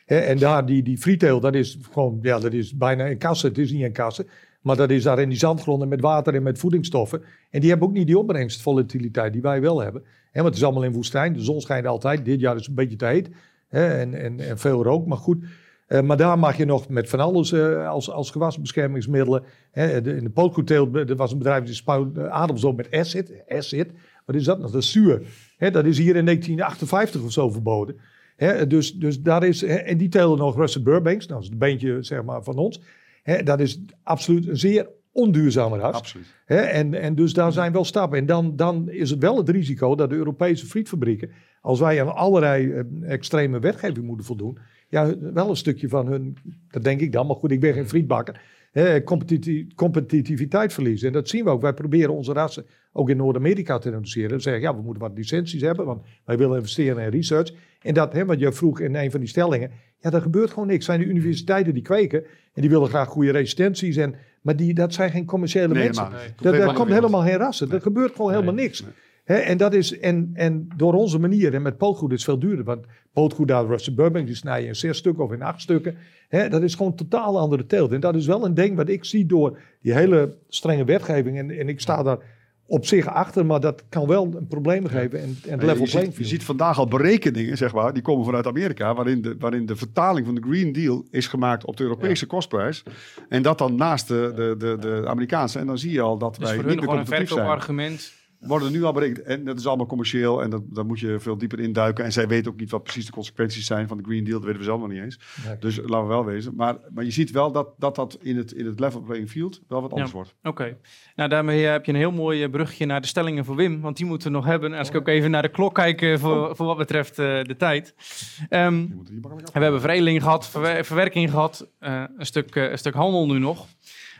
S4: Hè, en daar, die, die frietail, dat is gewoon, ja, dat is bijna in kassen. Het is niet in kassen, maar dat is daar in die zandgronden met water en met voedingsstoffen. En die hebben ook niet die opbrengstvolatiliteit die wij wel hebben. Hè, want het is allemaal in woestijn, de zon schijnt altijd. Dit jaar is het een beetje te heet en, en, en veel rook, maar goed. Eh, maar daar mag je nog met van alles eh, als, als gewasbeschermingsmiddelen. Hè, de, in de pootgoedteel, er was een bedrijf die uh, adems op met acid. Acid, wat is dat nog? Dat is zuur. Dat is hier in 1958 of zo verboden. Dus, dus daar is, en die telen nog Russell Burbanks, nou, dat is het beentje zeg maar, van ons. Dat is absoluut een zeer onduurzame ras.
S2: Absoluut.
S4: En, en dus daar zijn wel stappen. En dan, dan is het wel het risico dat de Europese frietfabrieken, als wij aan allerlei eh, extreme wetgeving moeten voldoen, ja, wel een stukje van hun, dat denk ik dan, maar goed, ik ben geen frietbakker, hè, competitiviteit verliezen. En dat zien we ook. Wij proberen onze rassen ook in Noord-Amerika te introduceren. Dan zeggen ja, we moeten wat licenties hebben, want wij willen investeren in research. En dat, hè, wat je vroeg in een van die stellingen, ja, er gebeurt gewoon niks. zijn de universiteiten die kweken en die willen graag goede resistenties. En, maar die, dat zijn geen commerciële
S2: Nee,
S4: mensen.
S2: niet.
S4: Dat, daar komt helemaal geen rassen. Er gebeurt gewoon helemaal
S3: Nee.
S4: niks. Hè, en, dat is, en, en door onze manier, en met pootgoed is het veel duurder. Want pootgoed daar, Russell Burbank, die snij je in zes stukken of in acht stukken. Hè, dat is gewoon een totaal andere teelt. En dat is wel een ding wat ik zie door die hele strenge wetgeving. En, en ik sta daar op zich achter, maar dat kan wel een probleem geven. En, en level
S2: je,
S4: playing
S2: ziet, je ziet vandaag al berekeningen, zeg maar, die komen vanuit Amerika, waarin de, waarin de vertaling van de Green Deal is gemaakt op de Europese kostprijs. En dat dan naast de, de, de, de Amerikaanse. En dan zie je al dat
S1: Dus
S2: wij
S1: voor
S2: niet meer
S1: gewoon een
S2: competitief zijn.
S1: verkoopargument.
S2: Worden nu al berekend. En dat is allemaal commercieel en dat, daar moet je veel dieper induiken. En zij weten ook niet wat precies de consequenties zijn van de Green Deal. Dat weten we zelf nog niet eens. Dus laten we wel wezen. Maar, maar je ziet wel dat dat, dat in, het, in het level playing field wel wat anders wordt.
S1: Oké. Nou, daarmee heb je een heel mooi eh, brugje naar de stellingen voor Wim. Want die moeten we nog hebben. En als ik ook even naar de klok kijk eh, voor, voor wat betreft eh, de tijd. En we hebben veredeling gehad, verwer- verwerking gehad, eh, een, stuk, eh, een stuk handel nu nog.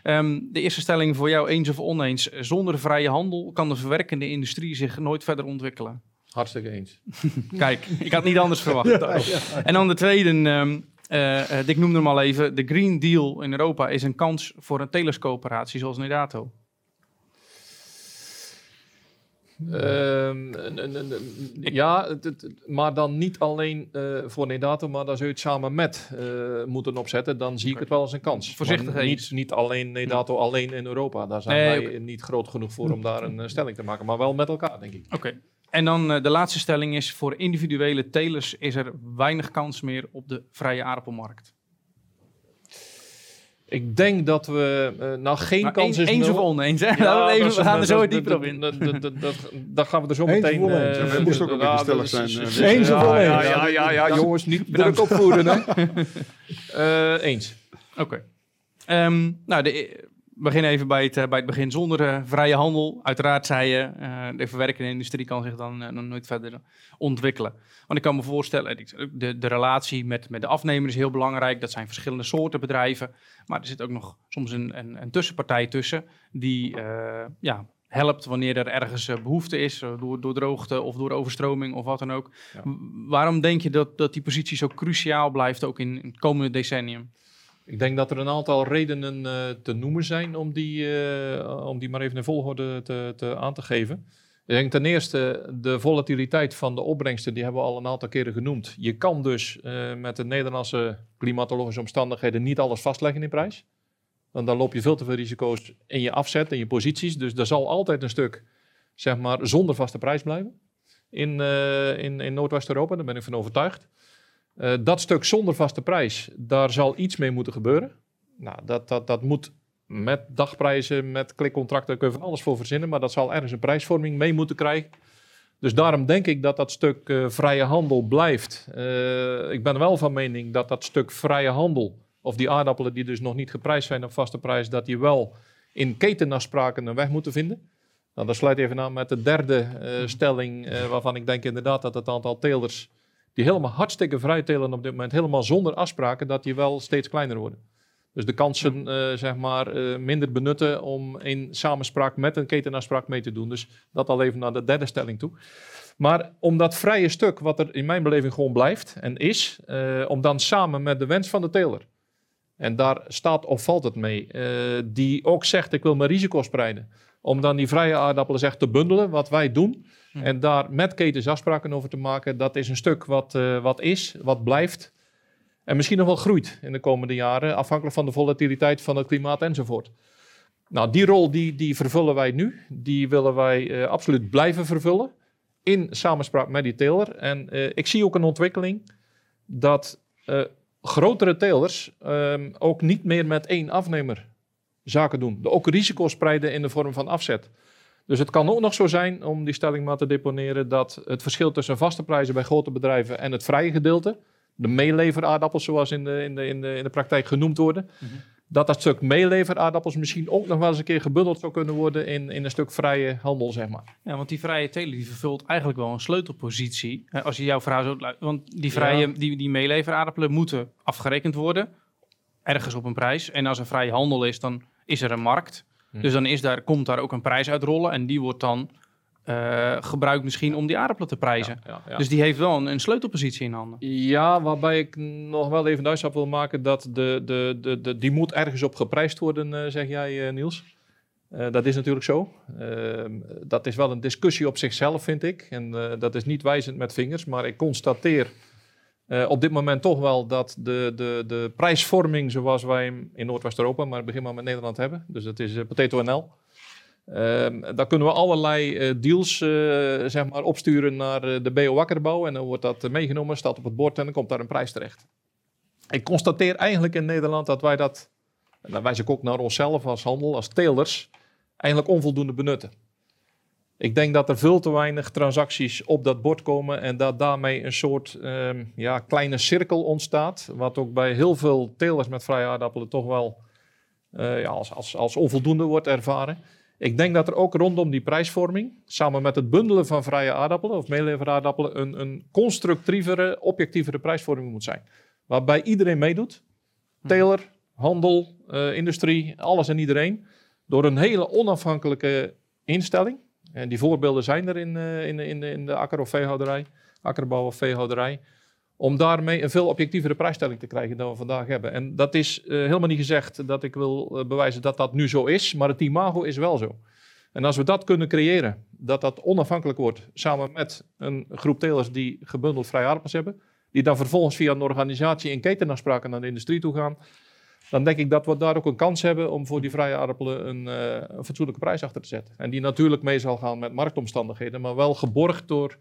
S1: Ehm, de eerste stelling voor jou, eens of oneens. Zonder vrije handel kan de verwerkende industrie zich nooit verder ontwikkelen.
S3: Hartstikke eens.
S1: Kijk, ik had niet anders verwacht. En dan de tweede, ehm, eh, eh, ik noemde hem al even. De Green Deal in Europa is een kans voor een telescooperatie zoals Nedato.
S3: Ehm, ja, het- het- maar dan niet alleen eh, voor Nedato, maar dan zul je het samen met eh, moeten opzetten. Dan zie ik het wel als een kans.
S1: Voorzichtig
S3: Maar niet, niet alleen Nedato, alleen in Europa. Daar zijn
S1: Nee,
S3: wij niet groot genoeg voor om daar een eh, stelling te maken. Maar wel met elkaar, denk ik.
S1: Oké. En dan de laatste stelling is, voor individuele telers is er weinig kans meer op de vrije aardappelmarkt.
S3: Ik denk dat we uh, nou geen
S1: Maar
S3: kans
S1: eens,
S3: is...
S1: eens
S3: nul-
S1: of oneens, hè?
S3: Ja,
S1: Laten we,
S3: dat
S1: we gaan er zo dieper
S3: dat-
S1: op in.
S3: dat- Daar gaan we er zo
S4: Eens
S3: meteen... eh,
S2: Ja, wij moesten ook een beetje stellig zijn, eh,
S4: Eens of
S3: ja,
S4: oneens?
S3: Ja, ja, ja, ja, jongens, niet druk opvoeren, hè. Eh, eens.
S1: Oké. Ehm, nou, de, we beginnen even bij het, eh, bij het begin. Zonder eh, vrije handel, uiteraard zei je, eh, de verwerkende industrie kan zich dan, nooit verder ontwikkelen. Want ik kan me voorstellen, de, de relatie met, met de afnemer is heel belangrijk. Dat zijn verschillende soorten bedrijven. Maar er zit ook nog soms een, een, een tussenpartij tussen die ja, helpt wanneer er ergens eh, behoefte is, door, door droogte of door overstroming of wat dan ook.
S3: Ja.
S1: Waarom denk je dat, dat die positie zo cruciaal blijft, ook in, in het komende decennium?
S3: Ik denk dat er een aantal redenen eh, te noemen zijn om die, eh, om die maar even in volgorde te, te aan te geven. Ik denk ten eerste de volatiliteit van de opbrengsten, die hebben we al een aantal keren genoemd. Je kan dus eh, met de Nederlandse klimatologische omstandigheden niet alles vastleggen in prijs. Want dan loop je veel te veel risico's in je afzet en je posities. Dus er zal altijd een stuk, zeg maar, zonder vaste prijs blijven in, eh, in, in Noordwest-Europa. Daar ben ik van overtuigd. Uh, dat stuk zonder vaste prijs, daar zal iets mee moeten gebeuren. Nou, dat, dat, dat moet met dagprijzen, met klikcontracten, kun je alles voor verzinnen. Maar dat zal ergens een prijsvorming mee moeten krijgen. Dus daarom denk ik dat dat stuk eh, vrije handel blijft. Eh, ik ben wel van mening dat dat stuk vrije handel, of die aardappelen die dus nog niet geprijsd zijn op vaste prijs, dat die wel in ketenafspraken een weg moeten vinden. Nou, dat sluit even aan met de derde stelling, waarvan ik denk inderdaad dat het aantal telers die helemaal hartstikke vrij telen op dit moment, helemaal zonder afspraken, dat die wel steeds kleiner worden. Dus de kansen uh, zeg maar, uh, minder benutten om in samenspraak met een ketenafspraak mee te doen. Dus dat al even naar de derde stelling toe. Maar om dat vrije stuk, wat er in mijn beleving gewoon blijft en is, uh, om dan samen met de wens van de teler, en daar staat of valt het mee, die ook zegt ik wil mijn risico's spreiden, om dan die vrije aardappelen echt te bundelen, wat wij doen, hm. en daar met ketens afspraken over te maken, dat is een stuk wat, wat is, wat blijft. En misschien nog wel groeit in de komende jaren, afhankelijk van de volatiliteit van het klimaat enzovoort. Nou, die rol die, die vervullen wij nu. Die willen wij uh, absoluut blijven vervullen. In samenspraak met die teler. En uh, ik zie ook een ontwikkeling dat grotere telers ehm, ook niet meer met één afnemer zaken doen. De ook risico's spreiden in de vorm van afzet. Dus het kan ook nog zo zijn, om die stelling maar te deponeren, dat het verschil tussen vaste prijzen bij grote bedrijven en het vrije gedeelte, de meeleveraardappels, zoals in de, in de, in de, in de praktijk genoemd worden. Mhm. Dat dat stuk meeleveraardappels misschien ook nog wel eens een keer gebundeld zou kunnen worden in, in een stuk vrije handel, zeg maar.
S1: Ja, want die vrije teler die vervult eigenlijk wel een sleutelpositie. Als je jouw vraag zo... Want die, vrije, die, die meeleveraardappelen moeten afgerekend worden, ergens op een prijs. En als er vrije handel is, dan is er een markt. Hm. Dus dan is daar, komt daar ook een prijs uitrollen en die wordt dan uh, gebruikt misschien om die aardappelen te prijzen. Dus die heeft wel een, een, sleutelpositie in handen.
S3: Ja, waarbij ik nog wel even duidelijk wil maken dat de, de, de, de, die moet ergens op geprijsd worden, uh, zeg jij uh, Niels. dat is natuurlijk zo. Ehm, dat is wel een discussie op zichzelf, vind ik. En dat is niet wijzend met vingers, maar ik constateer op dit moment toch wel dat de, de, de prijsvorming zoals wij hem in Noordwest-Europa, maar begin maar met Nederland hebben, dus dat is Potato NL, Um, daar kunnen we allerlei uh, deals uh, zeg maar opsturen naar uh, de BO Wakkerbouw. En dan wordt dat meegenomen, staat op het bord en dan komt daar een prijs terecht. Ik constateer eigenlijk in Nederland dat wij dat, en dan wijs ik ook naar onszelf als handel, als telers, eigenlijk onvoldoende benutten. Ik denk dat er veel te weinig transacties op dat bord komen en dat daarmee een soort um, ja, kleine cirkel ontstaat. Wat ook bij heel veel telers met vrije aardappelen toch wel ja, als, als, als onvoldoende wordt ervaren. Ik denk dat er ook rondom die prijsvorming, samen met het bundelen van vrije aardappelen of meeleveraardappelen, een, een constructievere, objectievere prijsvorming moet zijn. Waarbij iedereen meedoet. Hm. Teler, handel, uh, industrie, alles en iedereen. Door een hele onafhankelijke instelling. En die voorbeelden zijn er in, uh, in, in, in de akker- of veehouderij, akkerbouw of veehouderij om daarmee een veel objectievere prijsstelling te krijgen dan we vandaag hebben. En dat is uh, helemaal niet gezegd dat ik wil uh, bewijzen dat dat nu zo is, maar het imago is wel zo. En als we dat kunnen creëren, dat dat onafhankelijk wordt, samen met een groep telers die gebundeld vrij aardappels hebben, die dan vervolgens via een organisatie in ketenafspraken naar de industrie toe gaan, dan denk ik dat we daar ook een kans hebben om voor die vrije aardappelen een, uh, een fatsoenlijke prijs achter te zetten. En die natuurlijk mee zal gaan met marktomstandigheden, maar wel geborgd door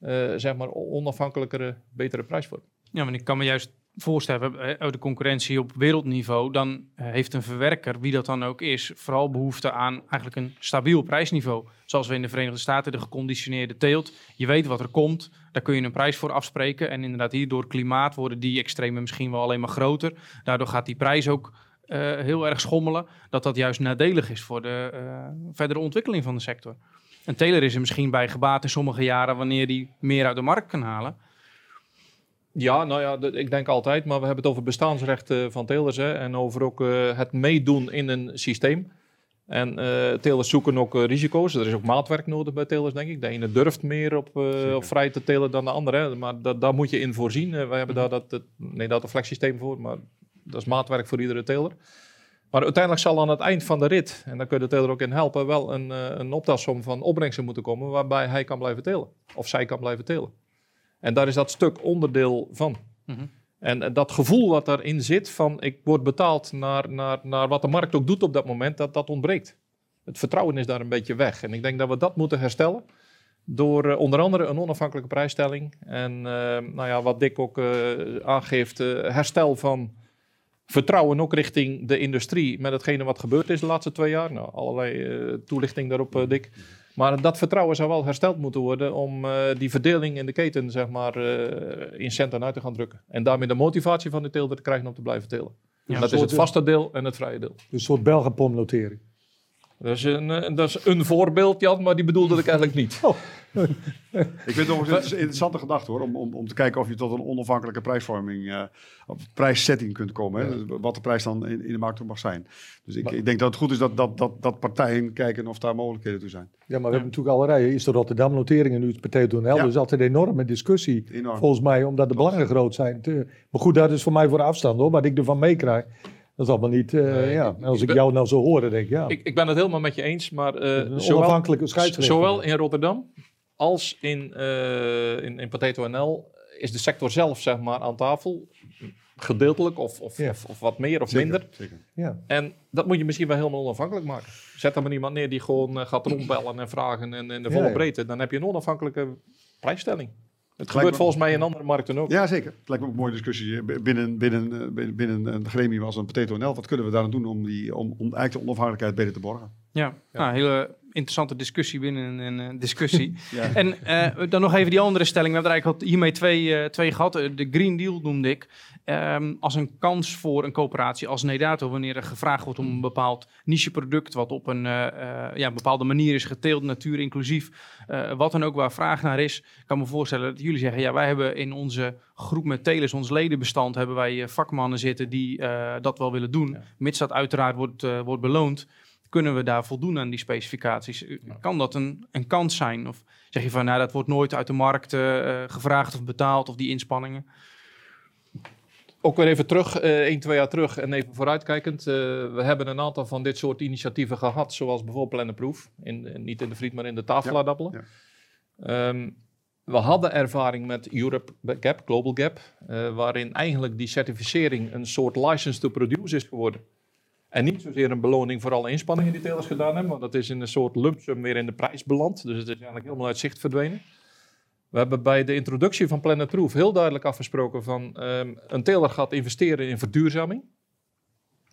S3: uh, zeg maar onafhankelijkere, betere prijsvorm.
S1: Ja, maar ik kan me juist voorstellen, uit de concurrentie op wereldniveau, dan uh, heeft een verwerker, wie dat dan ook is, vooral behoefte aan eigenlijk een stabiel prijsniveau. Zoals we in de Verenigde Staten de geconditioneerde teelt. Je weet wat er komt, daar kun je een prijs voor afspreken. En inderdaad, hier door klimaat worden die extremen misschien wel alleen maar groter. Daardoor gaat die prijs ook uh, heel erg schommelen. Dat dat juist nadelig is voor de verdere ontwikkeling van de sector. Een teler is er misschien bij gebaat in sommige jaren wanneer die meer uit de markt kan halen.
S3: Ja, nou ja, ik denk altijd, maar we hebben het over bestaansrechten van telers hè, en over ook uh, het meedoen in een systeem. En uh, telers zoeken ook uh, risico's. Er is ook maatwerk nodig bij telers, denk ik. De ene durft meer op, op vrij te telen dan de andere. Maar dat, daar moet je in voorzien. wij hebben daar dat, nee, dat een flexsysteem voor, maar dat is maatwerk voor iedere teler. Maar uiteindelijk zal aan het eind van de rit, en daar kun je de teler ook in helpen, wel een, een optelsom van opbrengsten moeten komen waarbij hij kan blijven telen. Of zij kan blijven telen. En daar is dat stuk onderdeel van. Mhm. En, en, dat gevoel wat daarin zit van ik word betaald naar, naar, naar wat de markt ook doet op dat moment, dat, dat ontbreekt. Het vertrouwen is daar een beetje weg. En ik denk dat we dat moeten herstellen door uh, onder andere een onafhankelijke prijsstelling. En uh, nou ja, wat Dick ook aangeeft, herstel van vertrouwen ook richting de industrie met hetgene wat gebeurd is de laatste twee jaar. Nou, allerlei eh, toelichting daarop, eh, Dick. Maar dat vertrouwen zou wel hersteld moeten worden om eh, die verdeling in de keten zeg maar, eh, in centen uit te gaan drukken. En daarmee de motivatie van de teelder te krijgen om te blijven telen.
S1: Ja,
S3: dat is het vaste deel en het vrije deel.
S4: Dus een soort Belgapom-notering.
S3: Dat is, een, eh, dat is een voorbeeld, Jan, maar die bedoelde ik eigenlijk niet.
S2: Ik vind het nog eens een interessante gedachte hoor, om, om, om te kijken of je tot een onafhankelijke prijsvorming, eh of prijssetting kunt komen. Hè? Dus wat de prijs dan in, in de markt mag zijn. Dus ik, ik denk dat het goed is dat, dat, dat, dat partijen kijken of daar mogelijkheden toe zijn.
S4: Ja, maar we hebben natuurlijk allerlei. Is de Rotterdam-notering en nu het Potato NL.
S2: Ja.
S4: Dus altijd een enorme discussie.
S2: Enorm.
S4: Volgens mij, omdat de belangen groot zijn. Te- maar goed, dat is voor mij voor de afstand hoor. Wat ik ervan meekrijg, dat is allemaal niet. eh,
S3: Nee,
S4: ja.
S3: ik-
S4: als
S3: ik
S4: ik
S3: ben-
S4: jou nou zo hoor, dan denk ik ja.
S3: Ik, ik ben het helemaal met je eens, maar eh,
S4: een
S3: zowel,
S4: onafhankelijke scheidsrechter.
S3: zowel in Rotterdam als in, eh, in, in Potato NL is de sector zelf zeg maar, aan tafel. Gedeeltelijk of, of,
S4: Ja.
S3: of, of wat meer of
S2: Zeker,
S3: minder.
S2: Zeker.
S4: Ja.
S3: En dat moet je misschien wel helemaal onafhankelijk maken. Zet er maar iemand neer die gewoon eh, gaat rondbellen en vragen en, en de
S4: Ja,
S3: volle
S4: ja.
S3: breedte. Dan heb je een onafhankelijke prijsstelling. Het
S2: me-
S3: gebeurt volgens mij in andere markten ook.
S2: Ja, zeker. Het lijkt me ook een mooie discussie eh, binnen, binnen, binnen, binnen een gremium als een Potato NL. Wat kunnen we daar aan doen om, die, om, om eigenlijk de onafhankelijkheid beter te borgen?
S1: Ja, Nou, hele interessante discussie binnen een eh, discussie.
S2: Ja.
S1: En eh, dan nog even die andere stelling. We hebben er eigenlijk hiermee twee, eh, twee gehad. Eh, De Green Deal noemde ik. Ehm, als een kans voor een coöperatie als Nedato, wanneer er gevraagd wordt om een bepaald nicheproduct, wat op een ja, bepaalde manier is geteeld, natuur inclusief, wat dan ook waar vraag naar is. Ik kan me voorstellen dat jullie zeggen, ja, wij hebben in onze groep met telers, ons ledenbestand, hebben wij vakmannen zitten die dat wel willen doen.
S3: Ja.
S1: Mits dat uiteraard wordt, wordt beloond, kunnen we daar voldoen aan die specificaties? Uh, Kan dat een, een kans zijn? Of zeg je van, nou, dat wordt nooit uit de markt eh, eh, gevraagd of betaald, of die inspanningen?
S3: Ook weer even terug, eh 1, 2 jaar terug en even vooruitkijkend. Eh, we hebben een aantal van dit soort initiatieven gehad, zoals bijvoorbeeld Plan Proof. In, in- niet in de friet, maar in de tafelaardappelen.
S2: Ja,
S3: Ehm, we hadden ervaring met Europe Gap, Global Gap, eh, waarin eigenlijk die certificering een soort license to produce is geworden. En niet zozeer een beloning voor alle inspanningen die telers gedaan hebben, want dat is in een soort lump sum weer in de prijs beland. Dus het is eigenlijk helemaal uit zicht verdwenen. We hebben bij de introductie van Planet Proof heel duidelijk afgesproken van ehm, een teler gaat investeren in verduurzaming.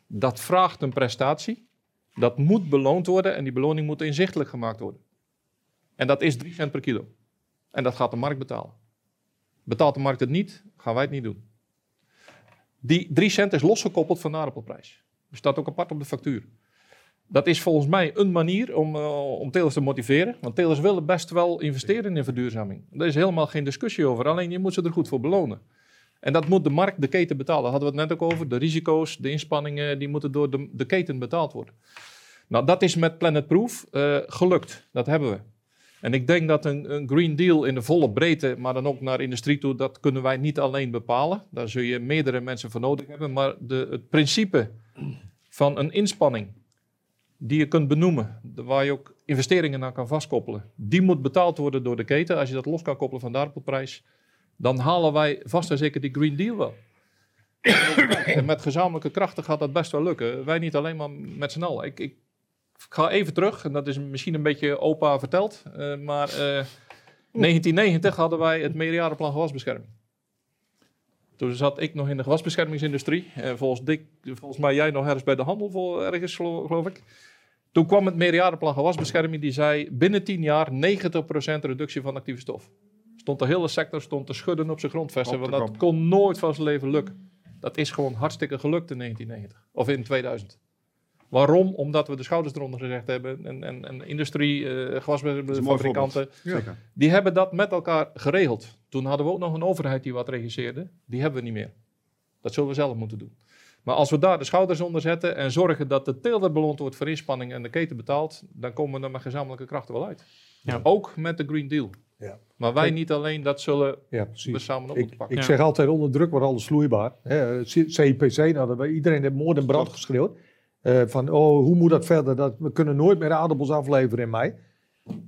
S3: Dat vraagt een prestatie. Dat moet beloond worden en die beloning moet inzichtelijk gemaakt worden. En dat is 3 cent per kilo. En dat gaat de markt betalen. Betaalt de markt het niet, gaan wij het niet doen. Die 3 cent is losgekoppeld van de aardappelprijs. Staat ook apart op de factuur. Dat is volgens mij een manier om, eh, om telers te motiveren. Want telers willen best wel investeren in verduurzaming. Daar is helemaal geen discussie over. Alleen je moet ze er goed voor belonen. En dat moet de markt, de keten betalen. Daar hadden we het net ook over. De risico's, de inspanningen, die moeten door de, de keten betaald worden. Nou, dat is met Planet Proof eh, gelukt. Dat hebben we. En ik denk dat een, een Green Deal in de volle breedte, maar dan ook naar industrie toe, dat kunnen wij niet alleen bepalen. Daar zul je meerdere mensen voor nodig hebben. Maar de, het principe van een inspanning die je kunt benoemen, waar je ook investeringen aan kan vastkoppelen, die moet betaald worden door de keten. Als je dat los kan koppelen van de aardappelprijs, dan halen wij vast en zeker die Green Deal wel. en met gezamenlijke krachten gaat dat best wel lukken. Wij niet alleen maar met z'n allen. Ik, ik ga even terug, en dat is misschien een beetje opa verteld, eh, maar eh 1990 hadden wij het meerjarenplan gewasbescherming. Toen zat ik nog in de gewasbeschermingsindustrie. En volgens, Dick, volgens mij jij nog ergens bij de handel ergens, gelo- geloof ik. Toen kwam het meerjarenplan gewasbescherming. Die zei binnen 10 jaar 90% reductie van actieve stof. Stond de hele sector stond te schudden op zijn grondvesten. Want dat kon nooit van zijn leven lukken. Dat is gewoon hartstikke gelukt in 1990. Of in 2000. Waarom? Omdat we de schouders eronder gezegd hebben. En, en, en industrie, eh
S2: mooi
S3: gewasbeschermingsfabrikanten.
S2: Zeker.
S3: Die hebben dat met elkaar geregeld. Toen hadden we ook nog een overheid die wat regisseerde. Die hebben we niet meer. Dat zullen we zelf moeten doen. Maar als we daar de schouders onder zetten en zorgen dat de teelder beloond wordt voor inspanning en de keten betaalt, dan komen we er met gezamenlijke krachten wel uit.
S1: Ja.
S3: Ook met de Green Deal.
S4: Ja.
S3: Maar wij niet alleen, dat zullen
S4: Ja,
S3: we samen op
S4: Ik,
S3: moeten pakken.
S4: ik
S1: Ja.
S4: zeg altijd, onder druk wordt alles vloeibaar. Hè, CIPC, nou, iedereen heeft moord en brand geschreeuwd. Eh, van, oh, hoe moet dat verder? Dat, we kunnen nooit meer aardappels afleveren in mei.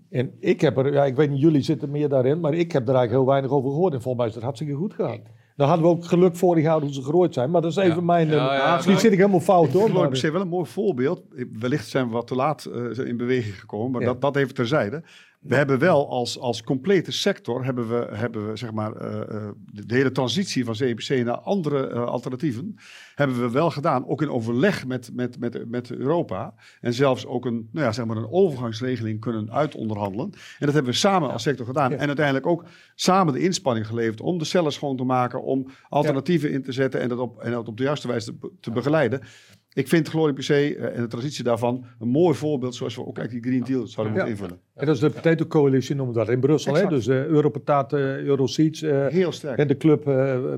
S4: En ik heb er, ja, ik weet niet, jullie zitten meer daarin, maar ik heb er eigenlijk heel weinig over gehoord. En volgens mij is dat hartstikke goed gegaan. Dan hadden we ook geluk vorig jaar hoe ze gegroeid zijn. Maar dat is even
S3: Ja.
S4: mijn...
S3: Ja,
S4: eh,
S3: ja,
S4: misschien
S3: maar-
S4: zit ik helemaal fout hoor.
S2: Ik
S4: maar-
S2: se wel een mooi voorbeeld. Wellicht zijn we wat te laat eh, in beweging gekomen, maar
S4: Ja.
S2: dat, dat even terzijde. We hebben wel als, als complete sector, hebben we, hebben we zeg maar, eh, eh, de, de hele transitie van CPC naar andere eh, alternatieven, hebben we wel gedaan. Ook in overleg met, met, met, met Europa. En zelfs ook een, nou ja, zeg maar een overgangsregeling kunnen uitonderhandelen. En dat hebben we samen als sector gedaan.
S4: Ja.
S2: En uiteindelijk ook samen de inspanning geleverd om de cellen schoon te maken, om alternatieven in te zetten en dat op, en dat op de juiste wijze te, te begeleiden. Ik vind Glory PC eh, en de transitie daarvan een mooi voorbeeld zoals we ook eigenlijk die Green Deal zouden moeten invullen.
S4: En dat is de Potato Coalition, noemen we dat in Brussel. Hè? Dus eh Europatat, eh Euroseeds,
S2: Heel sterk.
S4: en de club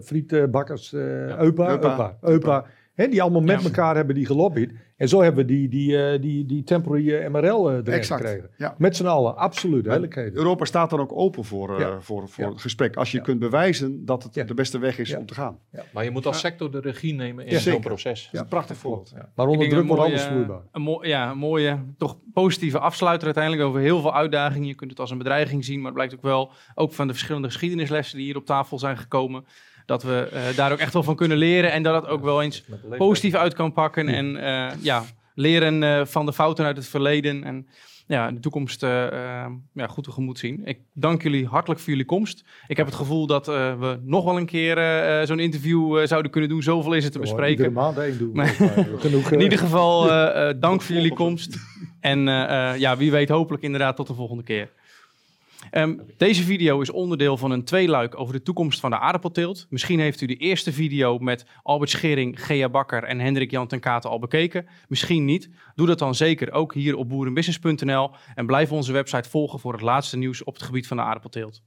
S4: frietbakkers, eh EUPA,
S2: Eupa.
S4: EUPA, Hè, die allemaal met
S1: Ja.
S4: elkaar hebben die gelobbyd. En zo hebben we die, die, eh, die, die temporary eh, MRL eh, erin
S2: Exact.
S4: gekregen.
S2: Ja.
S4: Met z'n allen, absoluut.
S2: Europa staat dan ook open voor, eh, voor, voor
S4: Ja.
S2: het gesprek. Als je
S4: Ja.
S2: kunt bewijzen dat het
S4: Ja.
S2: de beste weg is
S4: Ja.
S2: om te gaan.
S3: Maar je moet als sector de regie nemen in
S2: Ja,
S3: zo'n proces.
S2: Dat is een prachtig voorbeeld.
S4: Maar onder druk wordt alles vloeibaar.
S1: Een ja, een mooie, toch positieve afsluiter uiteindelijk over heel veel uitdagingen. Je kunt het als een bedreiging zien, maar het blijkt ook wel, ook van de verschillende geschiedenislessen die hier op tafel zijn gekomen, dat we eh, daar ook echt wel van kunnen leren en dat het ook wel eens positief uit kan pakken. En eh, ja, leren eh, van de fouten uit het verleden en ja, de toekomst ja, goed tegemoet zien. Ik dank jullie hartelijk voor jullie komst. Ik heb het gevoel dat we nog wel een keer zo'n interview zouden kunnen doen. Zoveel is het te bespreken.
S4: Iedere maand één doen. Ook,
S1: In ieder geval, dank voor jullie komst. En ja, wie weet hopelijk inderdaad tot de volgende keer. Ehm, deze video is onderdeel van een tweeluik over de toekomst van de aardappelteelt. Misschien heeft u de eerste video met Albert Schering, Gea Bakker en Hendrik Jan ten Katen al bekeken. Misschien niet. Doe dat dan zeker ook hier op boerenbusiness.nl en blijf onze website volgen voor het laatste nieuws op het gebied van de aardappelteelt.